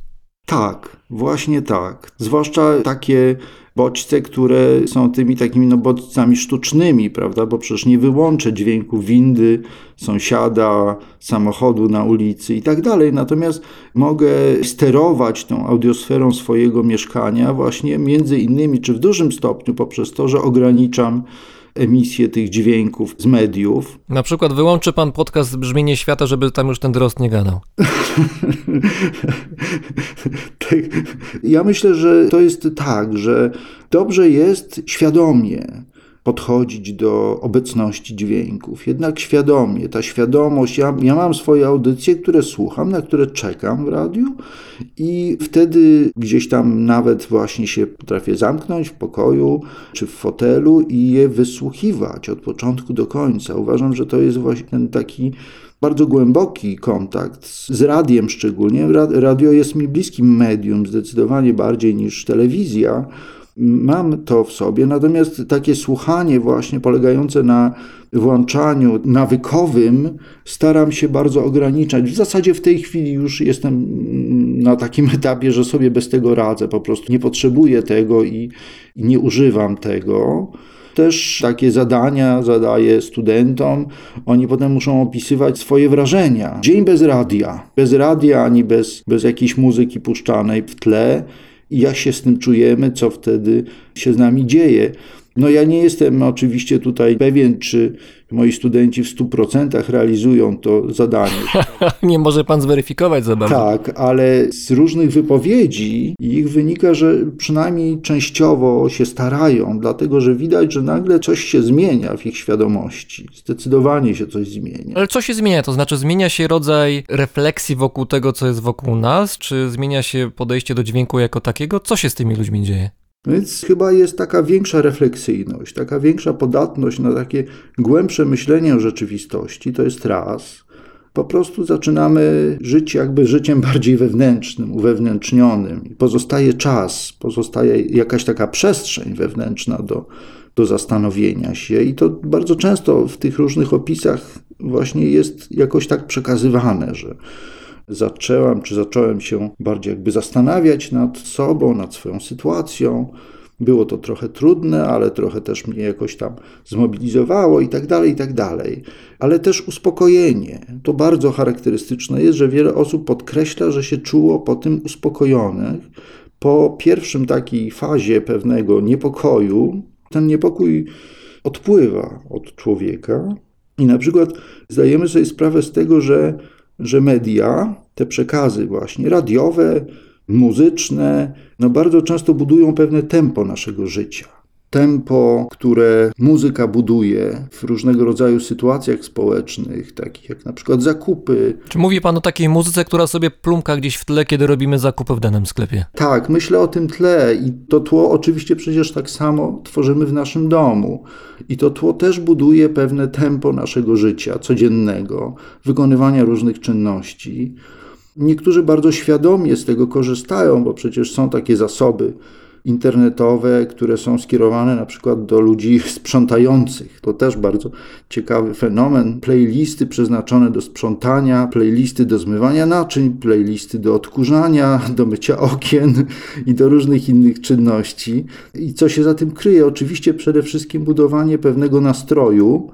Tak, właśnie tak. Zwłaszcza takie bodźce, które są tymi takimi no, bodźcami sztucznymi, prawda? Bo przecież nie wyłączę dźwięku windy, sąsiada, samochodu na ulicy i tak dalej. Natomiast mogę sterować tą audiosferą swojego mieszkania właśnie między innymi, czy w dużym stopniu poprzez to, że ograniczam emisję tych dźwięków z mediów. Na przykład wyłączy pan podcast Brzmienie Świata, żeby tam już ten drost nie gadał. Tak. ja myślę, że to jest tak, że dobrze jest świadomie podchodzić do obecności dźwięków. Jednak świadomie, ta świadomość, ja, ja mam swoje audycje, które słucham, na które czekam w radiu i wtedy gdzieś tam nawet właśnie się potrafię zamknąć w pokoju czy w fotelu i je wysłuchiwać od początku do końca. Uważam, że to jest właśnie ten taki bardzo głęboki kontakt z radiem szczególnie. Radio jest mi bliskim medium, zdecydowanie bardziej niż telewizja mam to w sobie, natomiast takie słuchanie właśnie polegające na włączaniu nawykowym staram się bardzo ograniczać. W zasadzie w tej chwili już jestem na takim etapie, że sobie bez tego radzę, po prostu nie potrzebuję tego i, i nie używam tego. Też takie zadania zadaję studentom. Oni potem muszą opisywać swoje wrażenia. Dzień bez radia. Bez radia ani bez, bez jakiejś muzyki puszczanej w tle jak się z tym czujemy, co wtedy się z nami dzieje. No ja nie jestem oczywiście tutaj pewien, czy moi studenci w 100% realizują to zadanie. nie może pan zweryfikować za bardzo. Tak, ale z różnych wypowiedzi ich wynika, że przynajmniej częściowo się starają, dlatego że widać, że nagle coś się zmienia w ich świadomości. Zdecydowanie się coś zmienia. Ale co się zmienia? To znaczy zmienia się rodzaj refleksji wokół tego, co jest wokół nas, czy zmienia się podejście do dźwięku jako takiego? Co się z tymi ludźmi dzieje? Więc chyba jest taka większa refleksyjność, taka większa podatność na takie głębsze myślenie o rzeczywistości. To jest raz. Po prostu zaczynamy żyć jakby życiem bardziej wewnętrznym, uwewnętrznionym. Pozostaje czas, pozostaje jakaś taka przestrzeń wewnętrzna do, do zastanowienia się, i to bardzo często w tych różnych opisach właśnie jest jakoś tak przekazywane, że zaczęłam, czy zacząłem się bardziej jakby zastanawiać nad sobą, nad swoją sytuacją. Było to trochę trudne, ale trochę też mnie jakoś tam zmobilizowało i tak dalej, i tak dalej. Ale też uspokojenie. To bardzo charakterystyczne jest, że wiele osób podkreśla, że się czuło po tym uspokojonych. Po pierwszym takiej fazie pewnego niepokoju, ten niepokój odpływa od człowieka. I na przykład zdajemy sobie sprawę z tego, że że media, te przekazy właśnie radiowe, muzyczne, no bardzo często budują pewne tempo naszego życia. Tempo, które muzyka buduje w różnego rodzaju sytuacjach społecznych, takich jak na przykład zakupy. Czy mówi Pan o takiej muzyce, która sobie plumka gdzieś w tle, kiedy robimy zakupy w danym sklepie? Tak, myślę o tym tle i to tło oczywiście przecież tak samo tworzymy w naszym domu. I to tło też buduje pewne tempo naszego życia codziennego, wykonywania różnych czynności. Niektórzy bardzo świadomie z tego korzystają, bo przecież są takie zasoby internetowe, które są skierowane na przykład do ludzi sprzątających. To też bardzo ciekawy fenomen. Playlisty przeznaczone do sprzątania, playlisty do zmywania naczyń, playlisty do odkurzania, do mycia okien i do różnych innych czynności. I co się za tym kryje? Oczywiście przede wszystkim budowanie pewnego nastroju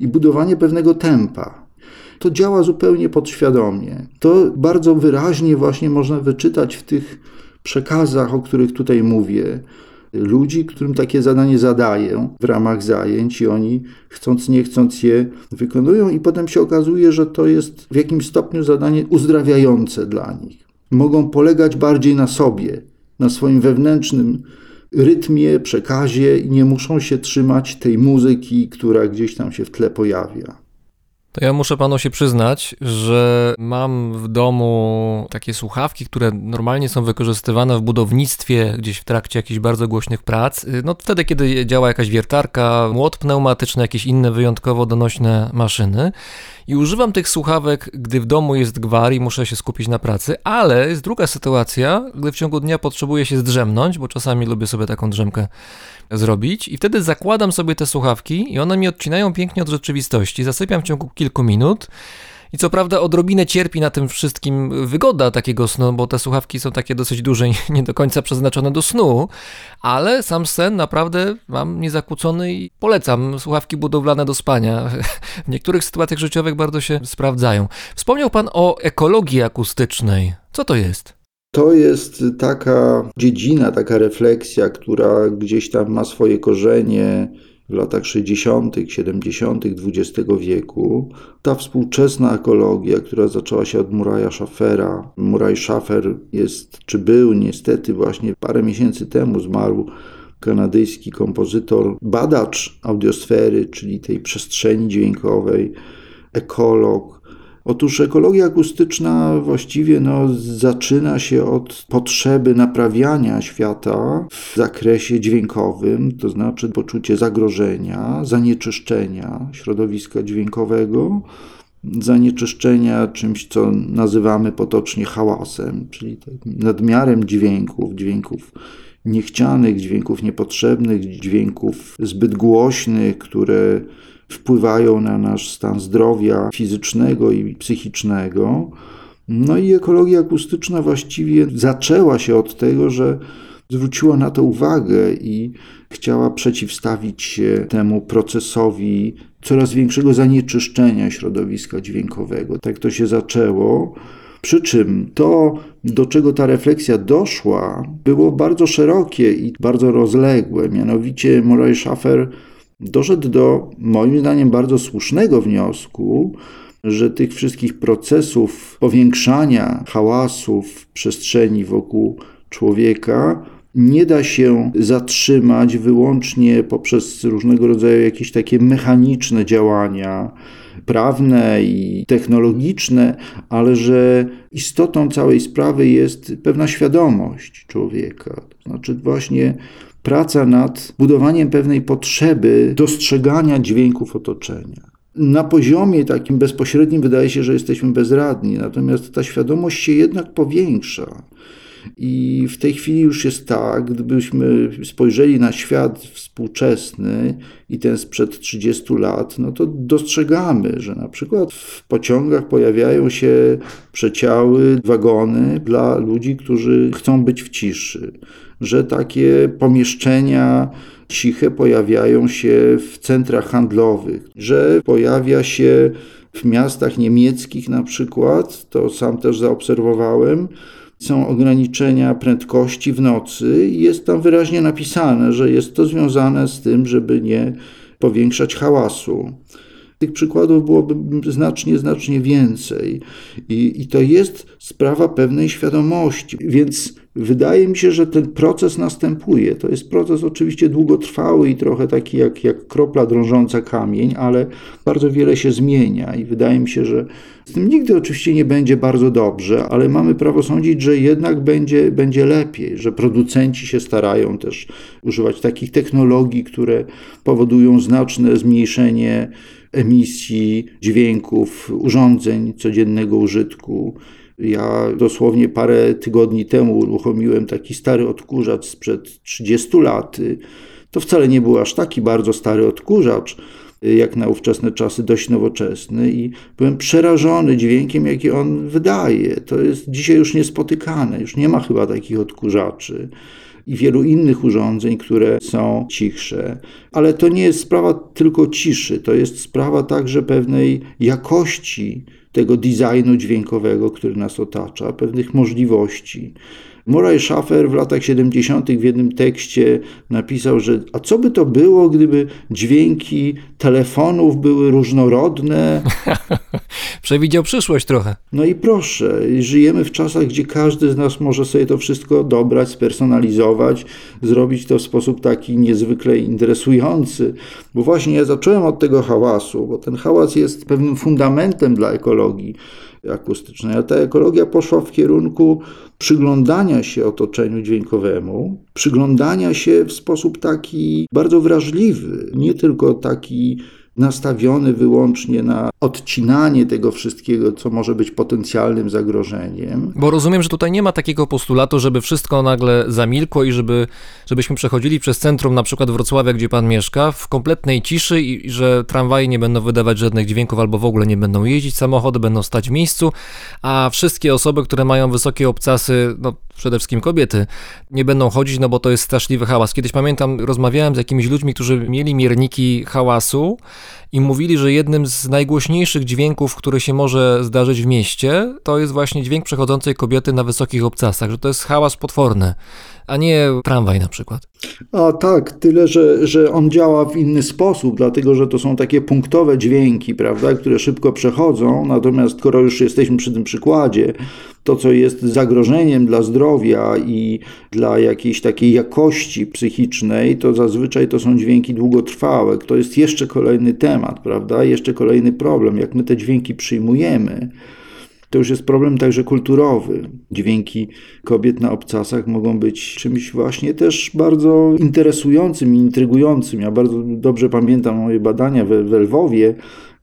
i budowanie pewnego tempa to działa zupełnie podświadomie. To bardzo wyraźnie właśnie można wyczytać w tych przekazach, o których tutaj mówię, ludzi, którym takie zadanie zadaję w ramach zajęć i oni chcąc nie chcąc je wykonują i potem się okazuje, że to jest w jakimś stopniu zadanie uzdrawiające dla nich. Mogą polegać bardziej na sobie, na swoim wewnętrznym rytmie, przekazie i nie muszą się trzymać tej muzyki, która gdzieś tam się w tle pojawia. To ja muszę panu się przyznać, że mam w domu takie słuchawki, które normalnie są wykorzystywane w budownictwie, gdzieś w trakcie jakichś bardzo głośnych prac. No wtedy, kiedy działa jakaś wiertarka, młot pneumatyczny, jakieś inne wyjątkowo donośne maszyny. I używam tych słuchawek, gdy w domu jest gwar i muszę się skupić na pracy, ale jest druga sytuacja, gdy w ciągu dnia potrzebuję się zdrzemnąć, bo czasami lubię sobie taką drzemkę zrobić i wtedy zakładam sobie te słuchawki i one mi odcinają pięknie od rzeczywistości. Zasypiam w ciągu kilku minut. I co prawda odrobinę cierpi na tym wszystkim wygoda takiego snu, bo te słuchawki są takie dosyć duże i nie do końca przeznaczone do snu, ale sam sen naprawdę mam niezakłócony i polecam słuchawki budowlane do spania. W niektórych sytuacjach życiowych bardzo się sprawdzają. Wspomniał Pan o ekologii akustycznej. Co to jest? To jest taka dziedzina, taka refleksja, która gdzieś tam ma swoje korzenie w latach 60., 70. XX wieku. Ta współczesna ekologia, która zaczęła się od Muraja Schaffera. Muraj Schaffer jest, czy był niestety właśnie parę miesięcy temu zmarł kanadyjski kompozytor, badacz audiosfery, czyli tej przestrzeni dźwiękowej, ekolog. Otóż ekologia akustyczna właściwie no, zaczyna się od potrzeby naprawiania świata w zakresie dźwiękowym, to znaczy poczucie zagrożenia, zanieczyszczenia środowiska dźwiękowego, zanieczyszczenia czymś, co nazywamy potocznie hałasem, czyli nadmiarem dźwięków, dźwięków niechcianych, dźwięków niepotrzebnych, dźwięków zbyt głośnych, które wpływają na nasz stan zdrowia fizycznego i psychicznego. No i ekologia akustyczna właściwie zaczęła się od tego, że zwróciła na to uwagę i chciała przeciwstawić się temu procesowi coraz większego zanieczyszczenia środowiska dźwiękowego. Tak to się zaczęło. Przy czym to, do czego ta refleksja doszła, było bardzo szerokie i bardzo rozległe. Mianowicie Murray Schaffer doszedł do, moim zdaniem, bardzo słusznego wniosku, że tych wszystkich procesów powiększania hałasu w przestrzeni wokół człowieka nie da się zatrzymać wyłącznie poprzez różnego rodzaju jakieś takie mechaniczne działania prawne i technologiczne, ale że istotą całej sprawy jest pewna świadomość człowieka. To znaczy właśnie praca nad budowaniem pewnej potrzeby dostrzegania dźwięków otoczenia. Na poziomie takim bezpośrednim wydaje się, że jesteśmy bezradni, natomiast ta świadomość się jednak powiększa. I w tej chwili już jest tak, gdybyśmy spojrzeli na świat współczesny i ten sprzed 30 lat, no to dostrzegamy, że na przykład w pociągach pojawiają się przeciały, wagony dla ludzi, którzy chcą być w ciszy, że takie pomieszczenia ciche pojawiają się w centrach handlowych, że pojawia się w miastach niemieckich na przykład, to sam też zaobserwowałem, są ograniczenia prędkości w nocy jest tam wyraźnie napisane, że jest to związane z tym, żeby nie powiększać hałasu. Tych przykładów byłoby znacznie, znacznie więcej. I, I to jest sprawa pewnej świadomości. Więc wydaje mi się, że ten proces następuje. To jest proces oczywiście długotrwały i trochę taki jak, jak kropla drążąca kamień, ale bardzo wiele się zmienia i wydaje mi się, że z tym nigdy oczywiście nie będzie bardzo dobrze, ale mamy prawo sądzić, że jednak będzie, będzie lepiej, że producenci się starają też używać takich technologii, które powodują znaczne zmniejszenie emisji dźwięków, urządzeń codziennego użytku. Ja dosłownie parę tygodni temu uruchomiłem taki stary odkurzacz sprzed 30 lat. To wcale nie był aż taki bardzo stary odkurzacz, jak na ówczesne czasy, dość nowoczesny i byłem przerażony dźwiękiem, jaki on wydaje. To jest dzisiaj już niespotykane, już nie ma chyba takich odkurzaczy i wielu innych urządzeń, które są cichsze. Ale to nie jest sprawa tylko ciszy, to jest sprawa także pewnej jakości tego designu dźwiękowego, który nas otacza, pewnych możliwości. Murray Schaffer w latach 70. w jednym tekście napisał, że a co by to było, gdyby dźwięki telefonów były różnorodne? Przewidział przyszłość trochę. No i proszę, żyjemy w czasach, gdzie każdy z nas może sobie to wszystko dobrać, spersonalizować, zrobić to w sposób taki niezwykle interesujący. Bo właśnie ja zacząłem od tego hałasu, bo ten hałas jest pewnym fundamentem dla ekologii akustycznej, a ta ekologia poszła w kierunku przyglądania się otoczeniu dźwiękowemu, przyglądania się w sposób taki bardzo wrażliwy, nie tylko taki nastawiony wyłącznie na odcinanie tego wszystkiego, co może być potencjalnym zagrożeniem. Bo rozumiem, że tutaj nie ma takiego postulatu, żeby wszystko nagle zamilkło i żeby, żebyśmy przechodzili przez centrum na przykład Wrocławia, gdzie pan mieszka, w kompletnej ciszy i że tramwaje nie będą wydawać żadnych dźwięków albo w ogóle nie będą jeździć, samochody będą stać w miejscu, a wszystkie osoby, które mają wysokie obcasy, no przede wszystkim kobiety, nie będą chodzić, no bo to jest straszliwy hałas. Kiedyś pamiętam, rozmawiałem z jakimiś ludźmi, którzy mieli mierniki hałasu i mówili, że jednym z najgłośniejszych dźwięków, który się może zdarzyć w mieście, to jest właśnie dźwięk przechodzącej kobiety na wysokich obcasach, że to jest hałas potworny. A nie tramwaj na przykład. A tak, tyle, że, że on działa w inny sposób, dlatego że to są takie punktowe dźwięki, prawda, które szybko przechodzą. Natomiast skoro już jesteśmy przy tym przykładzie, to co jest zagrożeniem dla zdrowia i dla jakiejś takiej jakości psychicznej, to zazwyczaj to są dźwięki długotrwałe. To jest jeszcze kolejny temat, prawda? Jeszcze kolejny problem, jak my te dźwięki przyjmujemy. To już jest problem także kulturowy. Dźwięki kobiet na obcasach mogą być czymś właśnie też bardzo interesującym i intrygującym. Ja bardzo dobrze pamiętam moje badania we, we Lwowie,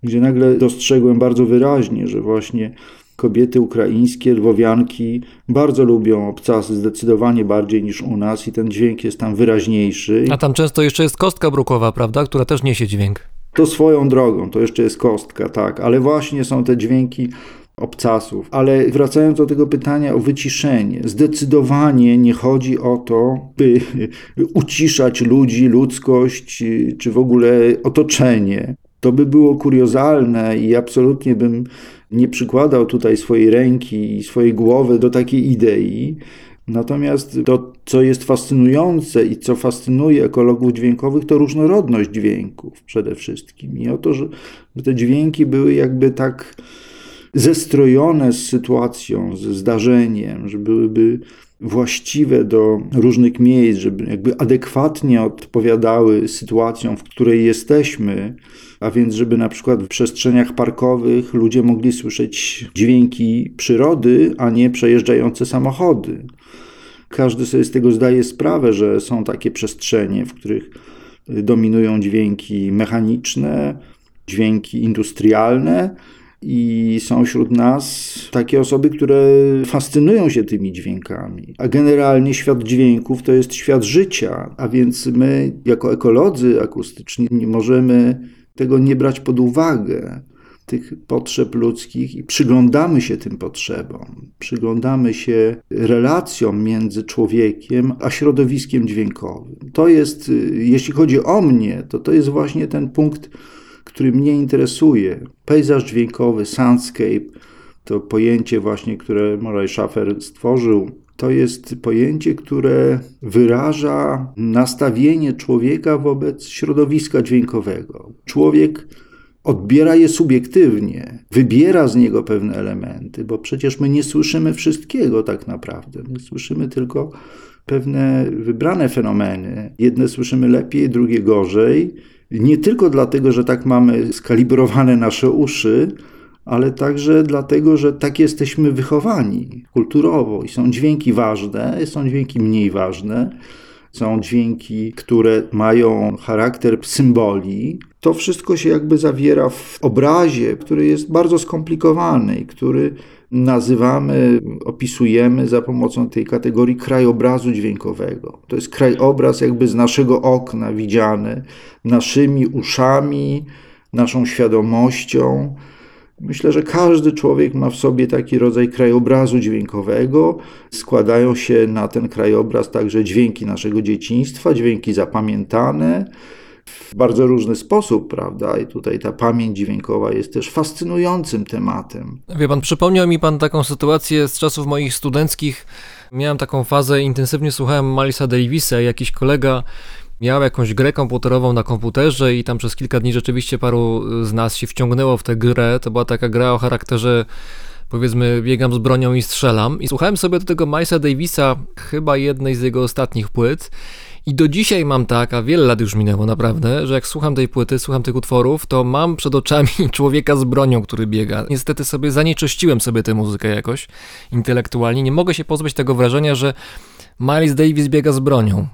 gdzie nagle dostrzegłem bardzo wyraźnie, że właśnie kobiety ukraińskie, lwowianki bardzo lubią obcasy, zdecydowanie bardziej niż u nas i ten dźwięk jest tam wyraźniejszy. A tam często jeszcze jest kostka brukowa, prawda, która też niesie dźwięk. To swoją drogą, to jeszcze jest kostka, tak, ale właśnie są te dźwięki obcasów. Ale wracając do tego pytania o wyciszenie, zdecydowanie nie chodzi o to, by uciszać ludzi, ludzkość, czy w ogóle otoczenie. To by było kuriozalne i absolutnie bym nie przykładał tutaj swojej ręki i swojej głowy do takiej idei. Natomiast to, co jest fascynujące i co fascynuje ekologów dźwiękowych, to różnorodność dźwięków przede wszystkim. I o to, że te dźwięki były jakby tak zestrojone z sytuacją, ze zdarzeniem, że byłyby właściwe do różnych miejsc, żeby jakby adekwatnie odpowiadały sytuacjom, w której jesteśmy, a więc żeby na przykład w przestrzeniach parkowych ludzie mogli słyszeć dźwięki przyrody, a nie przejeżdżające samochody. Każdy sobie z tego zdaje sprawę, że są takie przestrzenie, w których dominują dźwięki mechaniczne, dźwięki industrialne, i są wśród nas takie osoby, które fascynują się tymi dźwiękami. A generalnie świat dźwięków to jest świat życia, a więc my, jako ekolodzy akustyczni, nie możemy tego nie brać pod uwagę tych potrzeb ludzkich i przyglądamy się tym potrzebom, przyglądamy się relacjom między człowiekiem a środowiskiem dźwiękowym. To jest, jeśli chodzi o mnie, to to jest właśnie ten punkt, który mnie interesuje. Pejzaż dźwiękowy, soundscape, to pojęcie właśnie, które Murray Schaffer stworzył, to jest pojęcie, które wyraża nastawienie człowieka wobec środowiska dźwiękowego. Człowiek odbiera je subiektywnie, wybiera z niego pewne elementy, bo przecież my nie słyszymy wszystkiego tak naprawdę. My słyszymy tylko pewne wybrane fenomeny. Jedne słyszymy lepiej, drugie gorzej. Nie tylko dlatego, że tak mamy skalibrowane nasze uszy, ale także dlatego, że tak jesteśmy wychowani kulturowo i są dźwięki ważne, są dźwięki mniej ważne. Są dźwięki, które mają charakter symboli. To wszystko się jakby zawiera w obrazie, który jest bardzo skomplikowany i który nazywamy, opisujemy za pomocą tej kategorii krajobrazu dźwiękowego. To jest krajobraz jakby z naszego okna widziany, naszymi uszami, naszą świadomością. Myślę, że każdy człowiek ma w sobie taki rodzaj krajobrazu dźwiękowego. Składają się na ten krajobraz także dźwięki naszego dzieciństwa, dźwięki zapamiętane bardzo różny sposób, prawda? I tutaj ta pamięć dźwiękowa jest też fascynującym tematem. Wie pan, przypomniał mi pan taką sytuację z czasów moich studenckich. Miałem taką fazę, intensywnie słuchałem Milesa Davisa, jakiś kolega miał jakąś grę komputerową na komputerze i tam przez kilka dni rzeczywiście paru z nas się wciągnęło w tę grę. To była taka gra o charakterze powiedzmy biegam z bronią i strzelam. I słuchałem sobie do tego Milesa Davisa, chyba jednej z jego ostatnich płyt. I do dzisiaj mam tak, a wiele lat już minęło naprawdę, że jak słucham tej płyty, słucham tych utworów, to mam przed oczami człowieka z bronią, który biega. Niestety sobie zanieczyściłem sobie tę muzykę jakoś intelektualnie. Nie mogę się pozbyć tego wrażenia, że Miles Davis biega z bronią.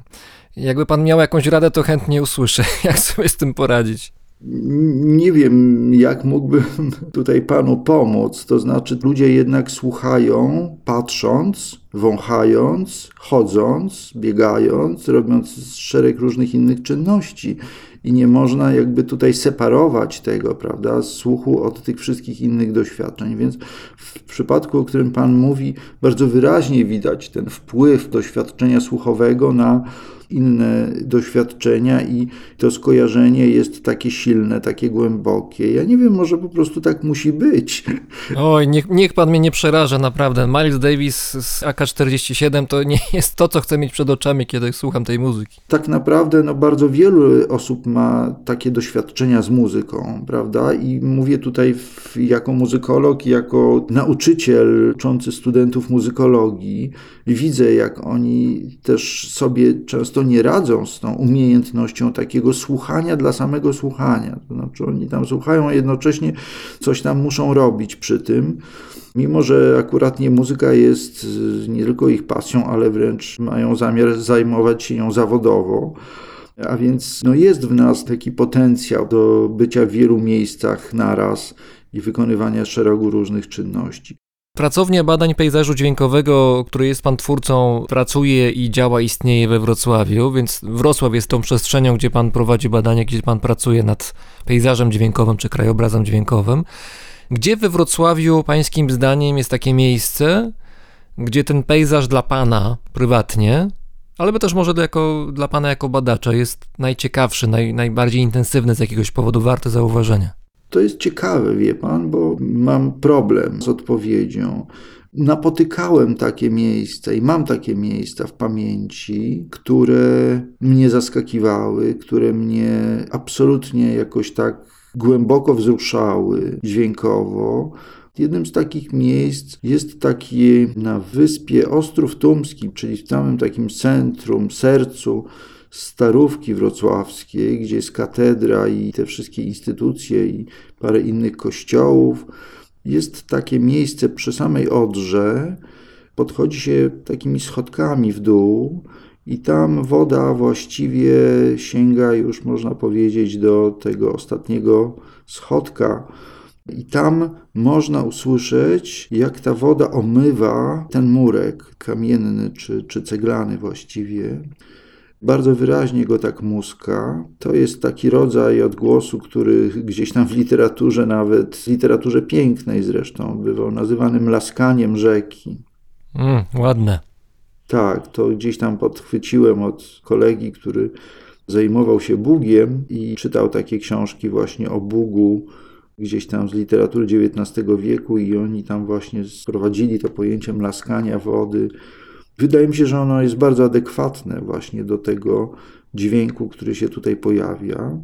Jakby pan miał jakąś radę, to chętnie usłyszę, jak sobie z tym poradzić. Nie wiem, jak mógłbym tutaj panu pomóc. To znaczy, ludzie jednak słuchają, patrząc, wąchając, chodząc, biegając, robiąc szereg różnych innych czynności. I nie można jakby tutaj separować tego, prawda, słuchu od tych wszystkich innych doświadczeń. Więc w przypadku, o którym Pan mówi, bardzo wyraźnie widać ten wpływ doświadczenia słuchowego na inne doświadczenia i to skojarzenie jest takie silne, takie głębokie. Ja nie wiem, może po prostu tak musi być. Oj, niech, niech pan mnie nie przeraża, naprawdę. Miles Davis z AK-47 to nie jest to, co chcę mieć przed oczami, kiedy słucham tej muzyki. Tak naprawdę no, bardzo wielu osób ma takie doświadczenia z muzyką, prawda? I mówię tutaj w, jako muzykolog, jako nauczyciel uczący studentów muzykologii. Widzę, jak oni też sobie często nie radzą z tą umiejętnością takiego słuchania dla samego słuchania. To znaczy oni tam słuchają, a jednocześnie coś tam muszą robić przy tym. Mimo, że akurat nie muzyka jest nie tylko ich pasją, ale wręcz mają zamiar zajmować się nią zawodowo. A więc no jest w nas taki potencjał do bycia w wielu miejscach naraz i wykonywania szeregu różnych czynności. Pracownia Badań Pejzażu Dźwiękowego, której jest pan twórcą, pracuje i działa, istnieje we Wrocławiu, więc Wrocław jest tą przestrzenią, gdzie pan prowadzi badania, gdzie pan pracuje nad pejzażem dźwiękowym czy krajobrazem dźwiękowym. Gdzie we Wrocławiu, pańskim zdaniem, jest takie miejsce, gdzie ten pejzaż dla pana prywatnie, ale też może jako, dla pana jako badacza jest najciekawszy, naj, najbardziej intensywny z jakiegoś powodu, warty zauważenia? To jest ciekawe, wie pan, bo mam problem z odpowiedzią. Napotykałem takie miejsca i mam takie miejsca w pamięci, które mnie zaskakiwały, które mnie absolutnie jakoś tak głęboko wzruszały dźwiękowo. Jednym z takich miejsc jest taki na wyspie Ostrów Tumski, czyli w samym takim centrum, sercu Starówki Wrocławskiej, gdzie jest katedra i te wszystkie instytucje i parę innych kościołów. Jest takie miejsce przy samej Odrze. Podchodzi się takimi schodkami w dół i tam woda właściwie sięga już, można powiedzieć, do tego ostatniego schodka. I tam można usłyszeć, jak ta woda omywa ten murek kamienny czy, czy ceglany właściwie. Bardzo wyraźnie go tak muska. To jest taki rodzaj odgłosu, który gdzieś tam w literaturze, nawet w literaturze pięknej zresztą, bywał nazywanym laskaniem rzeki. Mm, ładne. Tak, to gdzieś tam podchwyciłem od kolegi, który zajmował się Bugiem i czytał takie książki właśnie o Bugu gdzieś tam z literatury XIX wieku i oni tam właśnie sprowadzili to pojęcie mlaskania wody. Wydaje mi się, że ono jest bardzo adekwatne właśnie do tego dźwięku, który się tutaj pojawia.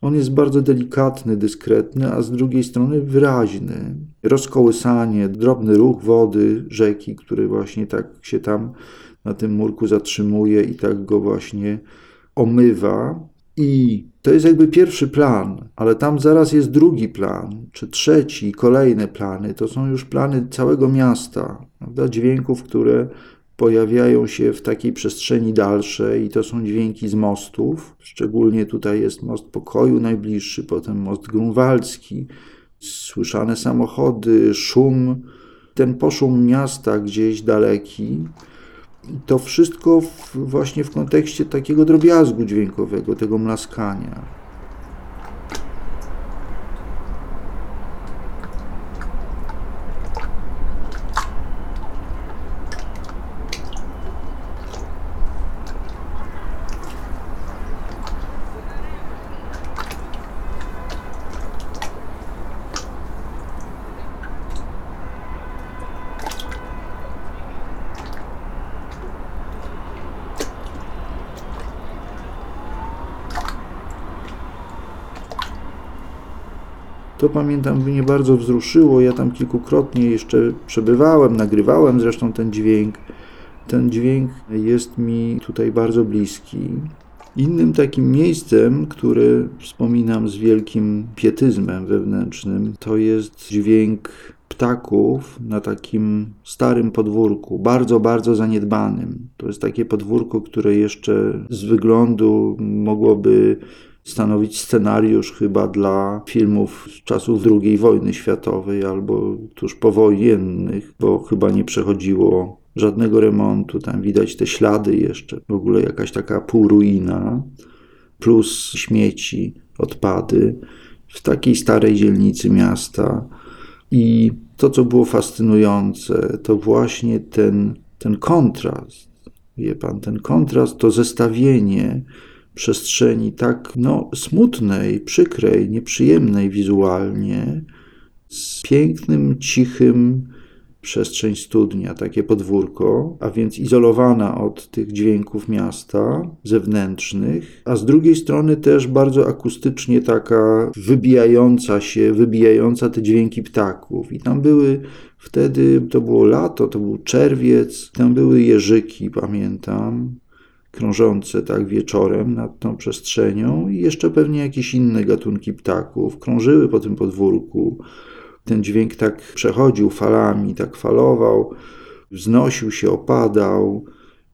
On jest bardzo delikatny, dyskretny, a z drugiej strony wyraźny. Rozkołysanie, drobny ruch wody, rzeki, który właśnie tak się tam na tym murku zatrzymuje i tak go właśnie omywa. I to jest jakby pierwszy plan, ale tam zaraz jest drugi plan, czy trzeci, kolejne plany. To są już plany całego miasta, prawda? dźwięków, które pojawiają się w takiej przestrzeni dalszej i to są dźwięki z mostów. Szczególnie tutaj jest most pokoju najbliższy, potem most grunwaldzki, słyszane samochody, szum, ten poszum miasta gdzieś daleki. To wszystko w, właśnie w kontekście takiego drobiazgu dźwiękowego, tego mlaskania. Pamiętam, mnie bardzo wzruszyło. Ja tam kilkukrotnie jeszcze przebywałem, nagrywałem zresztą ten dźwięk. Ten dźwięk jest mi tutaj bardzo bliski. Innym takim miejscem, które wspominam z wielkim pietyzmem wewnętrznym, to jest dźwięk ptaków na takim starym podwórku, bardzo, bardzo zaniedbanym. To jest takie podwórko, które jeszcze z wyglądu mogłoby stanowić scenariusz chyba dla filmów z czasów II wojny światowej albo tuż powojennych, bo chyba nie przechodziło żadnego remontu. Tam widać te ślady jeszcze, w ogóle jakaś taka półruina, plus śmieci, odpady w takiej starej dzielnicy miasta. I to, co było fascynujące, to właśnie ten, ten kontrast. Wie pan, ten kontrast, to zestawienie przestrzeni tak no, smutnej, przykrej, nieprzyjemnej wizualnie, z pięknym, cichym, przestrzeń studnia, takie podwórko, a więc izolowana od tych dźwięków miasta zewnętrznych, a z drugiej strony też bardzo akustycznie taka wybijająca się, wybijająca te dźwięki ptaków. I tam były wtedy, to było lato, to był czerwiec, tam były jeżyki, pamiętam krążące tak wieczorem nad tą przestrzenią i jeszcze pewnie jakieś inne gatunki ptaków krążyły po tym podwórku. Ten dźwięk tak przechodził falami, tak falował, wznosił się, opadał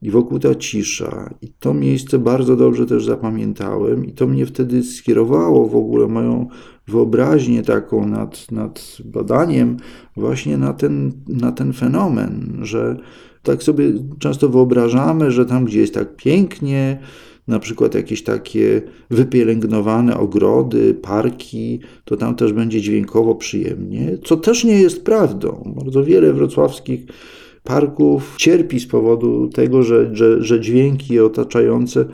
i wokół ta cisza. I to miejsce bardzo dobrze też zapamiętałem i to mnie wtedy skierowało w ogóle moją wyobraźnię taką nad, nad badaniem właśnie na ten, na ten fenomen, że tak sobie często wyobrażamy, że tam, gdzie jest tak pięknie, na przykład jakieś takie wypielęgnowane ogrody, parki, to tam też będzie dźwiękowo przyjemnie, co też nie jest prawdą. Bardzo wiele wrocławskich parków cierpi z powodu tego, że, że, że dźwięki otaczające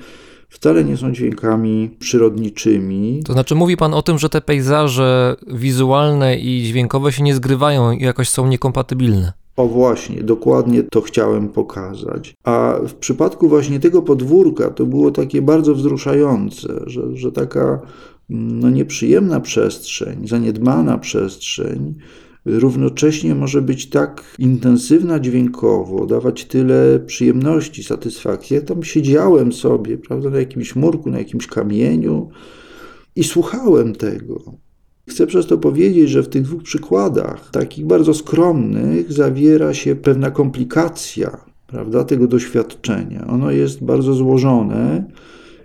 wcale nie są dźwiękami przyrodniczymi. To znaczy, mówi pan o tym, że te pejzaże wizualne i dźwiękowe się nie zgrywają i jakoś są niekompatybilne. O właśnie, dokładnie to chciałem pokazać. A w przypadku właśnie tego podwórka to było takie bardzo wzruszające, że, że taka no, nieprzyjemna przestrzeń, zaniedbana przestrzeń, równocześnie może być tak intensywna dźwiękowo, dawać tyle przyjemności, satysfakcji. Ja tam siedziałem sobie, prawda, na jakimś murku, na jakimś kamieniu i słuchałem tego. Chcę przez to powiedzieć, że w tych dwóch przykładach, takich bardzo skromnych, zawiera się pewna komplikacja prawda, tego doświadczenia. Ono jest bardzo złożone.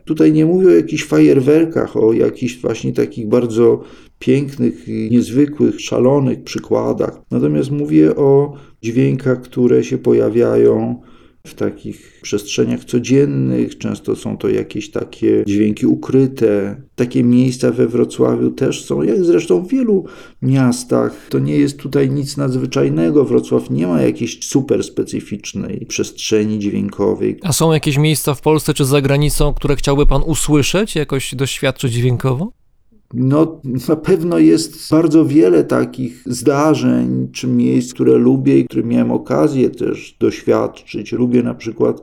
Tutaj nie mówię o jakichś fajerwerkach, o jakichś właśnie takich bardzo pięknych, niezwykłych, szalonych przykładach. Natomiast mówię o dźwiękach, które się pojawiają w takich przestrzeniach codziennych. Często są to jakieś takie dźwięki ukryte. Takie miejsca we Wrocławiu też są, jak zresztą w wielu miastach. To nie jest tutaj nic nadzwyczajnego. Wrocław nie ma jakiejś super specyficznej przestrzeni dźwiękowej. A są jakieś miejsca w Polsce czy za granicą, które chciałby pan usłyszeć, jakoś doświadczyć dźwiękowo? No, na pewno jest bardzo wiele takich zdarzeń czy miejsc, które lubię i które miałem okazję też doświadczyć. Lubię na przykład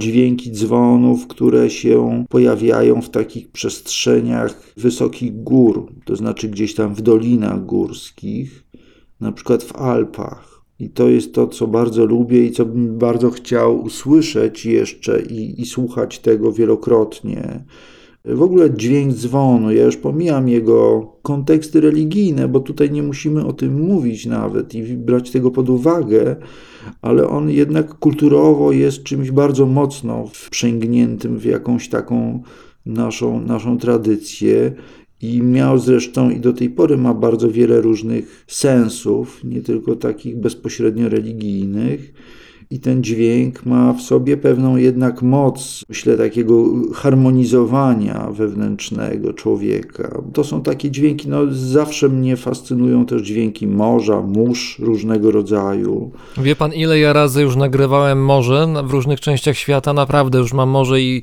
dźwięki dzwonów, które się pojawiają w takich przestrzeniach wysokich gór, to znaczy gdzieś tam w dolinach górskich, na przykład w Alpach. I to jest to, co bardzo lubię i co bym bardzo chciał usłyszeć jeszcze i, i słuchać tego wielokrotnie. W ogóle dźwięk dzwonu, ja już pomijam jego konteksty religijne, bo tutaj nie musimy o tym mówić nawet i brać tego pod uwagę, ale on jednak kulturowo jest czymś bardzo mocno wprzęgniętym w jakąś taką naszą, naszą tradycję. I miał zresztą i do tej pory ma bardzo wiele różnych sensów, nie tylko takich bezpośrednio religijnych i ten dźwięk ma w sobie pewną jednak moc, myślę, takiego harmonizowania wewnętrznego człowieka. To są takie dźwięki, no zawsze mnie fascynują też dźwięki morza, mórz różnego rodzaju. Wie pan, ile ja razy już nagrywałem morze w różnych częściach świata? Naprawdę już mam morze i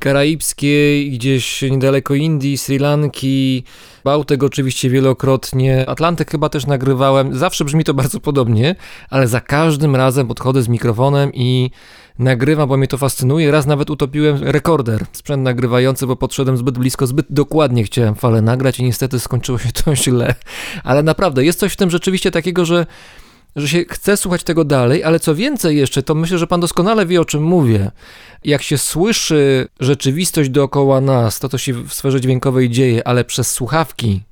karaibskie, i gdzieś niedaleko Indii, Sri Lanki, Bałtyk oczywiście wielokrotnie, Atlantyk chyba też nagrywałem. Zawsze brzmi to bardzo podobnie, ale za każdym razem podchodzę z mikrofonem i nagrywam, bo mnie to fascynuje. Raz nawet utopiłem rekorder, sprzęt nagrywający, bo podszedłem zbyt blisko, zbyt dokładnie chciałem falę nagrać i niestety skończyło się to źle. Ale naprawdę, jest coś w tym rzeczywiście takiego, że że się chce słuchać tego dalej, ale co więcej jeszcze, to myślę, że pan doskonale wie o czym mówię. Jak się słyszy rzeczywistość dookoła nas, to to się w sferze dźwiękowej dzieje, ale przez słuchawki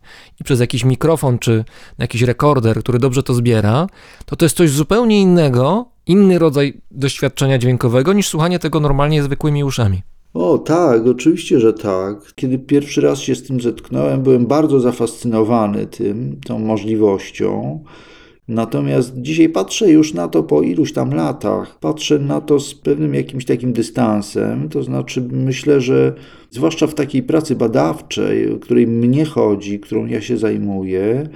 i przez jakiś mikrofon czy jakiś rekorder, który dobrze to zbiera, to to jest coś zupełnie innego, inny rodzaj doświadczenia dźwiękowego niż słuchanie tego normalnie zwykłymi uszami. O tak, oczywiście, że tak. Kiedy pierwszy raz się z tym zetknąłem, byłem bardzo zafascynowany tym, tą możliwością. Natomiast dzisiaj patrzę już na to po iluś tam latach, patrzę na to z pewnym jakimś takim dystansem, to znaczy myślę, że zwłaszcza w takiej pracy badawczej, o której mnie chodzi, którą ja się zajmuję,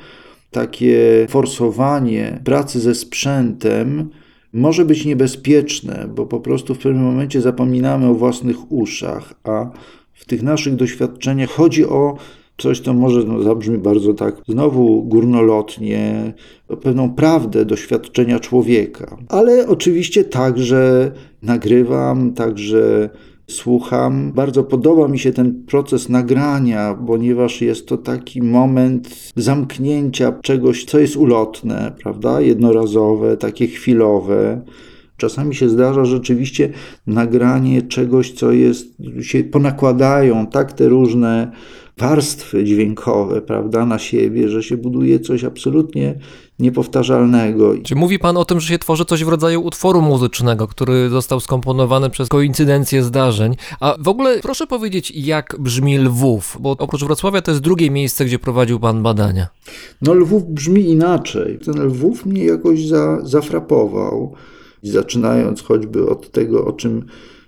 takie forsowanie pracy ze sprzętem może być niebezpieczne, bo po prostu w pewnym momencie zapominamy o własnych uszach, a w tych naszych doświadczeniach chodzi o coś, to może no, zabrzmi bardzo tak, znowu górnolotnie, pewną prawdę doświadczenia człowieka. Ale oczywiście także nagrywam, także słucham. Bardzo podoba mi się ten proces nagrania, ponieważ jest to taki moment zamknięcia czegoś, co jest ulotne, prawda? Jednorazowe, takie chwilowe. Czasami się zdarza rzeczywiście nagranie czegoś, co jest, się ponakładają tak te różne warstwy dźwiękowe, prawda, na siebie, że się buduje coś absolutnie niepowtarzalnego. Czy mówi pan o tym, że się tworzy coś w rodzaju utworu muzycznego, który został skomponowany przez koincydencję zdarzeń? A w ogóle proszę powiedzieć, jak brzmi Lwów, bo oprócz Wrocławia to jest drugie miejsce, gdzie prowadził pan badania. No Lwów brzmi inaczej. Ten Lwów mnie jakoś za, zafrapował. Zaczynając choćby od tego, o czym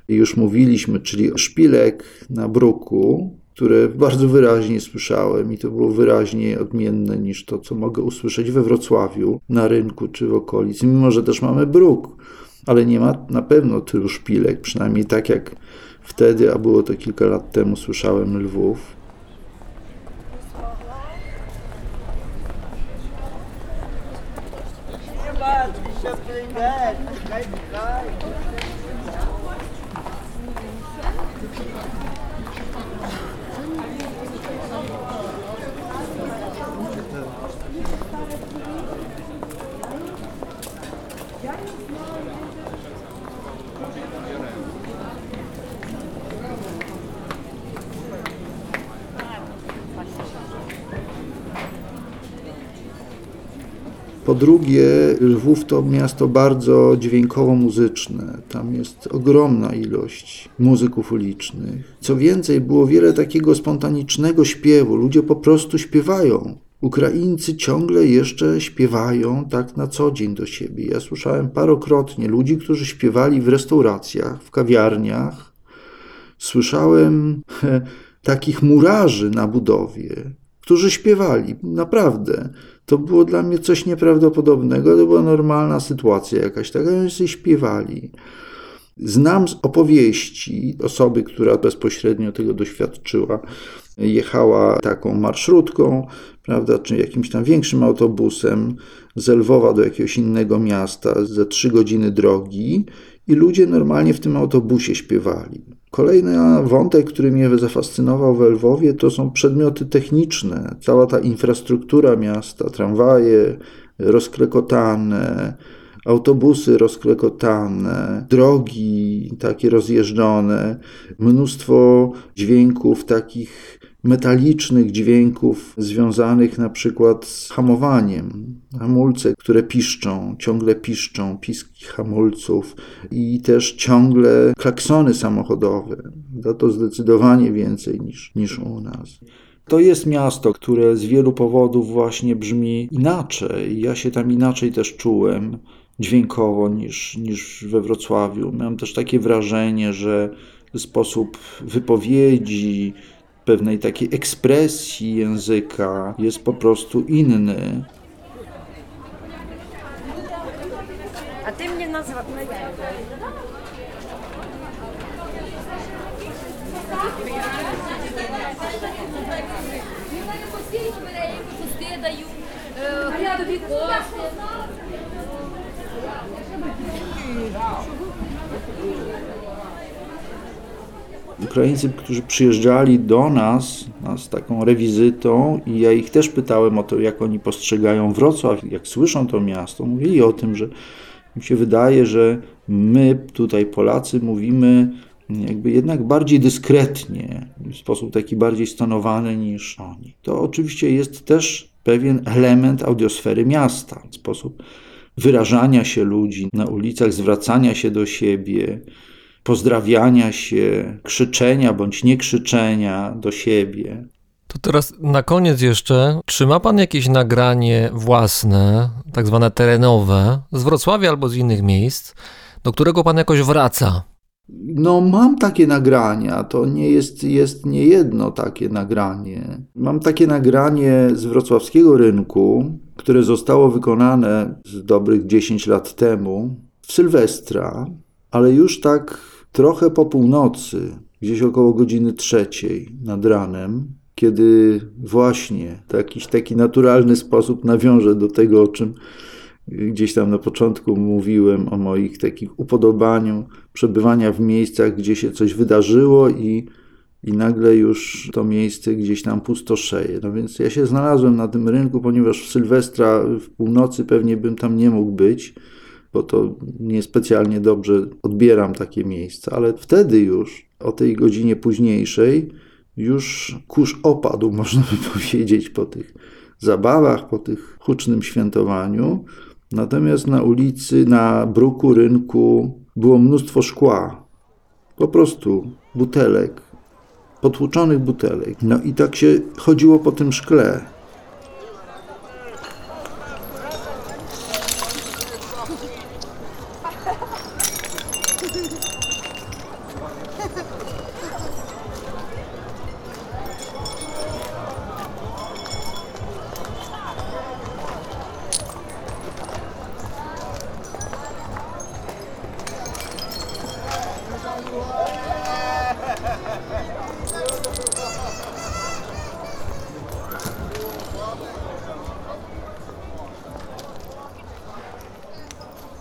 już mówiliśmy, czyli szpilek na bruku, które bardzo wyraźnie słyszałem i to było wyraźnie odmienne niż to, co mogę usłyszeć we Wrocławiu, na rynku czy w okolicy, mimo że też mamy bruk, ale nie ma na pewno tylu szpilek, przynajmniej tak jak wtedy, a było to kilka lat temu, słyszałem Lwów. Po drugie, Lwów to miasto bardzo dźwiękowo-muzyczne. Tam jest ogromna ilość muzyków ulicznych. Co więcej, było wiele takiego spontanicznego śpiewu. Ludzie po prostu śpiewają. Ukraińcy ciągle jeszcze śpiewają tak na co dzień do siebie. Ja słyszałem parokrotnie ludzi, którzy śpiewali w restauracjach, w kawiarniach. Słyszałem takich murarzy na budowie, którzy śpiewali. Naprawdę. To było dla mnie coś nieprawdopodobnego. To była normalna sytuacja jakaś taka. Oni sobie śpiewali. Znam z opowieści osoby, która bezpośrednio tego doświadczyła. Jechała taką marszrutką, prawda, czy jakimś tam większym autobusem z Lwowa do jakiegoś innego miasta, ze trzy godziny drogi i ludzie normalnie w tym autobusie śpiewali. Kolejny wątek, który mnie zafascynował w Lwowie, to są przedmioty techniczne. Cała ta infrastruktura miasta, tramwaje rozklekotane, autobusy rozklekotane, drogi takie rozjeżdżone, mnóstwo dźwięków takich metalicznych dźwięków związanych na przykład z hamowaniem. Hamulce, które piszczą, ciągle piszczą, piski hamulców i też ciągle klaksony samochodowe. To, to zdecydowanie więcej niż, niż u nas. To jest miasto, które z wielu powodów właśnie brzmi inaczej. Ja się tam inaczej też czułem dźwiękowo niż, niż we Wrocławiu. Miałem też takie wrażenie, że sposób wypowiedzi, pewnej takiej ekspresji języka jest po prostu inny. A ty mnie nazywasz. Thank you. Ukraińcy, którzy przyjeżdżali do nas, nas taką rewizytą i ja ich też pytałem o to, jak oni postrzegają Wrocław, jak słyszą to miasto. Mówili o tym, że mi się wydaje, że my tutaj Polacy mówimy jakby jednak bardziej dyskretnie, w sposób taki bardziej stonowany niż oni. To oczywiście jest też pewien element audiosfery miasta, sposób wyrażania się ludzi na ulicach, zwracania się do siebie, pozdrawiania się, krzyczenia bądź niekrzyczenia do siebie. To teraz na koniec jeszcze, czy ma pan jakieś nagranie własne, tak zwane terenowe, z Wrocławia albo z innych miejsc, do którego pan jakoś wraca? No, mam takie nagrania, to nie jest, jest nie jedno takie nagranie. Mam takie nagranie z wrocławskiego rynku, które zostało wykonane z dobrych 10 lat temu, w Sylwestra, ale już tak trochę po północy, gdzieś około godziny trzeciej nad ranem. kiedy właśnie w jakiś taki naturalny sposób nawiążę do tego, o czym gdzieś tam na początku mówiłem, o moich takich upodobaniu przebywania w miejscach, gdzie się coś wydarzyło i, i nagle już to miejsce gdzieś tam pustoszeje. No więc ja się znalazłem na tym rynku, ponieważ w Sylwestra w północy pewnie bym tam nie mógł być, bo to niespecjalnie dobrze odbieram takie miejsca, ale wtedy już o tej godzinie późniejszej już kurz opadł, można by powiedzieć, po tych zabawach, po tych hucznym świętowaniu. Natomiast na ulicy, na bruku rynku było mnóstwo szkła. Po prostu butelek, potłuczonych butelek. No i tak się chodziło po tym szkle.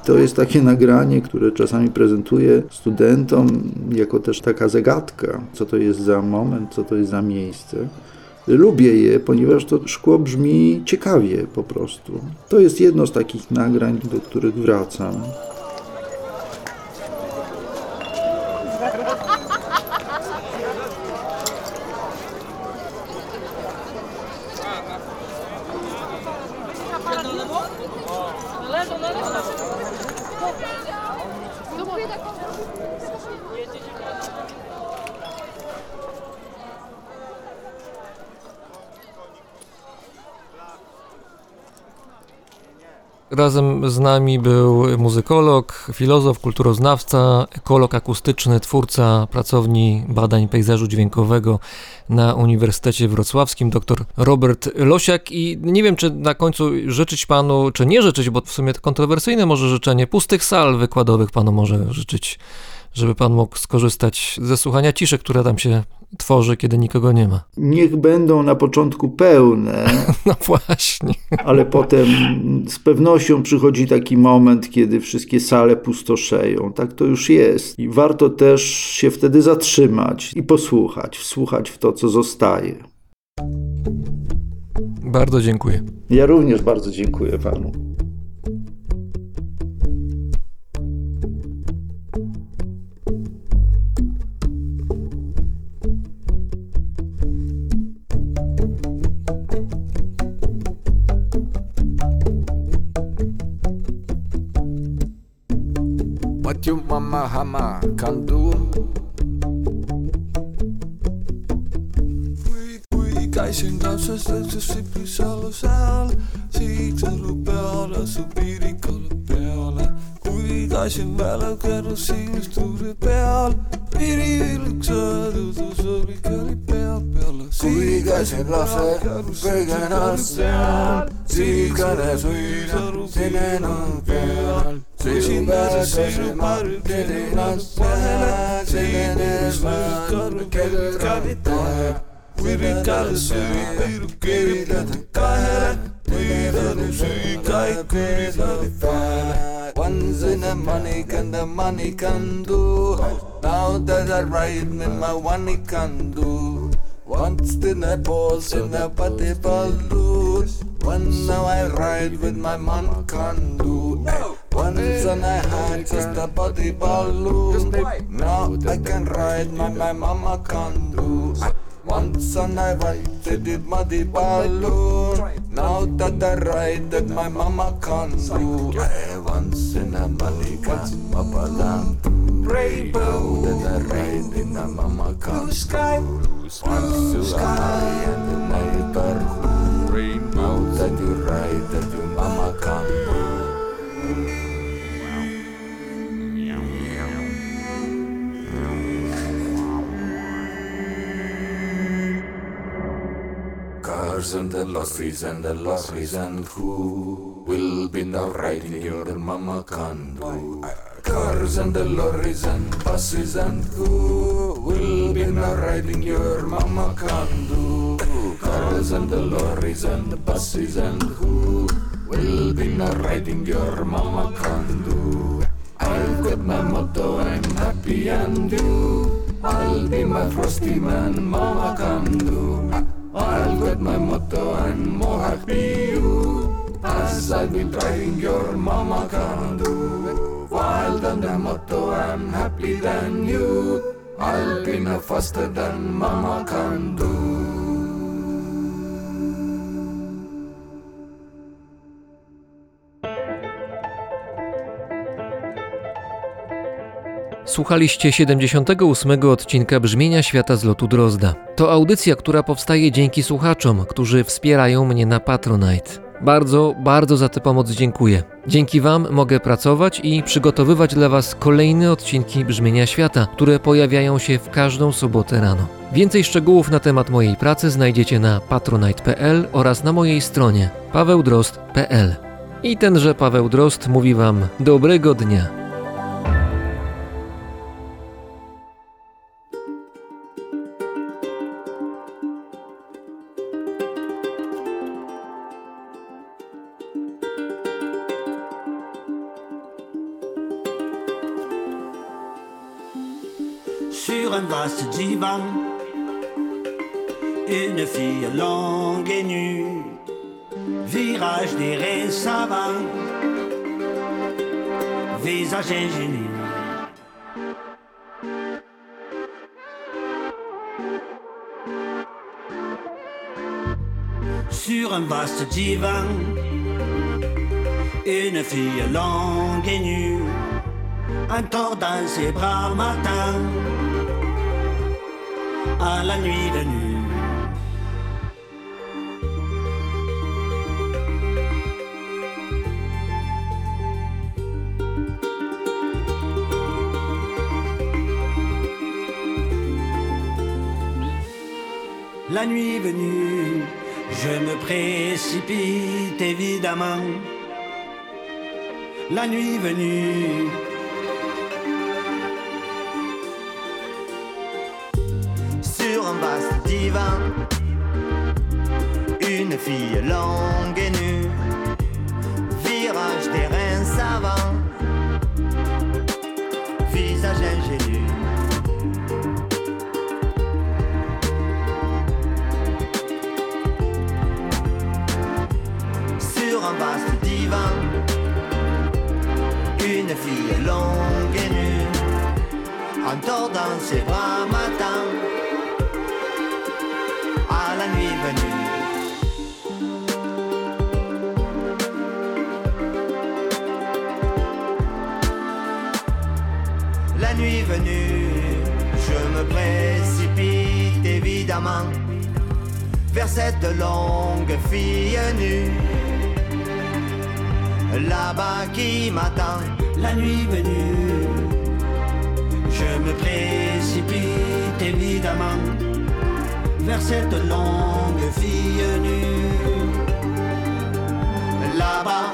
To jest takie nagranie, które czasami prezentuję studentom jako też taka zagadka, co to jest za moment, co to jest za miejsce. Lubię je, ponieważ to szkło brzmi ciekawie po prostu. To jest jedno z takich nagrań, do których wracam. Razem z nami był muzykolog, filozof, kulturoznawca, ekolog akustyczny, twórca pracowni badań pejzażu dźwiękowego na Uniwersytecie Wrocławskim, dr Robert Losiak. I nie wiem, czy na końcu życzyć panu, czy nie życzyć, bo w sumie to kontrowersyjne może życzenie, pustych sal wykładowych panu może życzyć, żeby pan mógł skorzystać ze słuchania ciszy, która tam się tworzy, kiedy nikogo nie ma. Niech będą na początku pełne, No właśnie. ale potem z pewnością przychodzi taki moment, kiedy wszystkie sale pustoszeją. Tak to już jest. I warto też się wtedy zatrzymać i posłuchać, wsłuchać w to, co zostaje. Bardzo dziękuję. Ja również bardzo dziękuję panu. What you mama hama can do Kaj siin lapsest õhtus sipis alus hääl, siit õlu peale, su piirikule peale. kui kasin peale keerus sinist tuuri peal, piirivilluks õdudus oli kõri peal peale. kui kasin lapsest kõige naas seal, siit kõnes uinas sinine peal. Teu braço seja para ter nas pernas E nos buscar que capitar Piri cara sevi piro kiri tatu kahara Piri tanu sevi kai kiri tatu fara One's in the money can the money can do Now that I ride me my money can do Once in the balls in the party balloon One now I ride with my man can do hey and I had just a body balloon. Now I can ride my my mama can do. Once and I ride with muddy balloon. Now that I ride that my mama can do. Eh, Once in a can papa lamp. Rainbow that I ride in a mama can do. Once you are married and the neighbor. Now that you ride that your mama can do. Cars and the lorries and the lorries and who will be now riding your mama can do. Cars and the lorries and buses and who will be now riding your mama can do. Cars and the lorries and the buses and who will be now riding your mama can do. I've got my motto, I'm happy and you. I'll be my frosty man, mama can do. I've got my motto, I'm more happy you. As I've been driving your mama can do. Wild on the motto, I'm happy than you. I'll be no faster than mama can do. Słuchaliście 78 odcinka Brzmienia Świata z lotu Drozda. To audycja, która powstaje dzięki słuchaczom, którzy wspierają mnie na Patronite. Bardzo, bardzo za tę pomoc dziękuję. Dzięki Wam mogę pracować i przygotowywać dla Was kolejne odcinki Brzmienia Świata, które pojawiają się w każdą sobotę rano. Więcej szczegółów na temat mojej pracy znajdziecie na patronite.pl oraz na mojej stronie pawełdrost.pl. I tenże Paweł Drost mówi Wam dobrego dnia. Une fille longue et nue, virage des savants, visage ingénu. Sur un vaste divan, une fille longue et nue, un ses bras matin à la nuit venue. La nuit venue, je me précipite évidemment. La nuit venue, vaste divan. Une fille longue et nue, virage des reins savants, visage ingénu. Sur un vaste divan, une fille longue et nue, en tordant ses bras matin La nuit venue, je me précipite évidemment vers cette longue fille nue. Là-bas qui m'attend, la nuit venue, je me précipite évidemment vers cette longue fille nue. là-bas.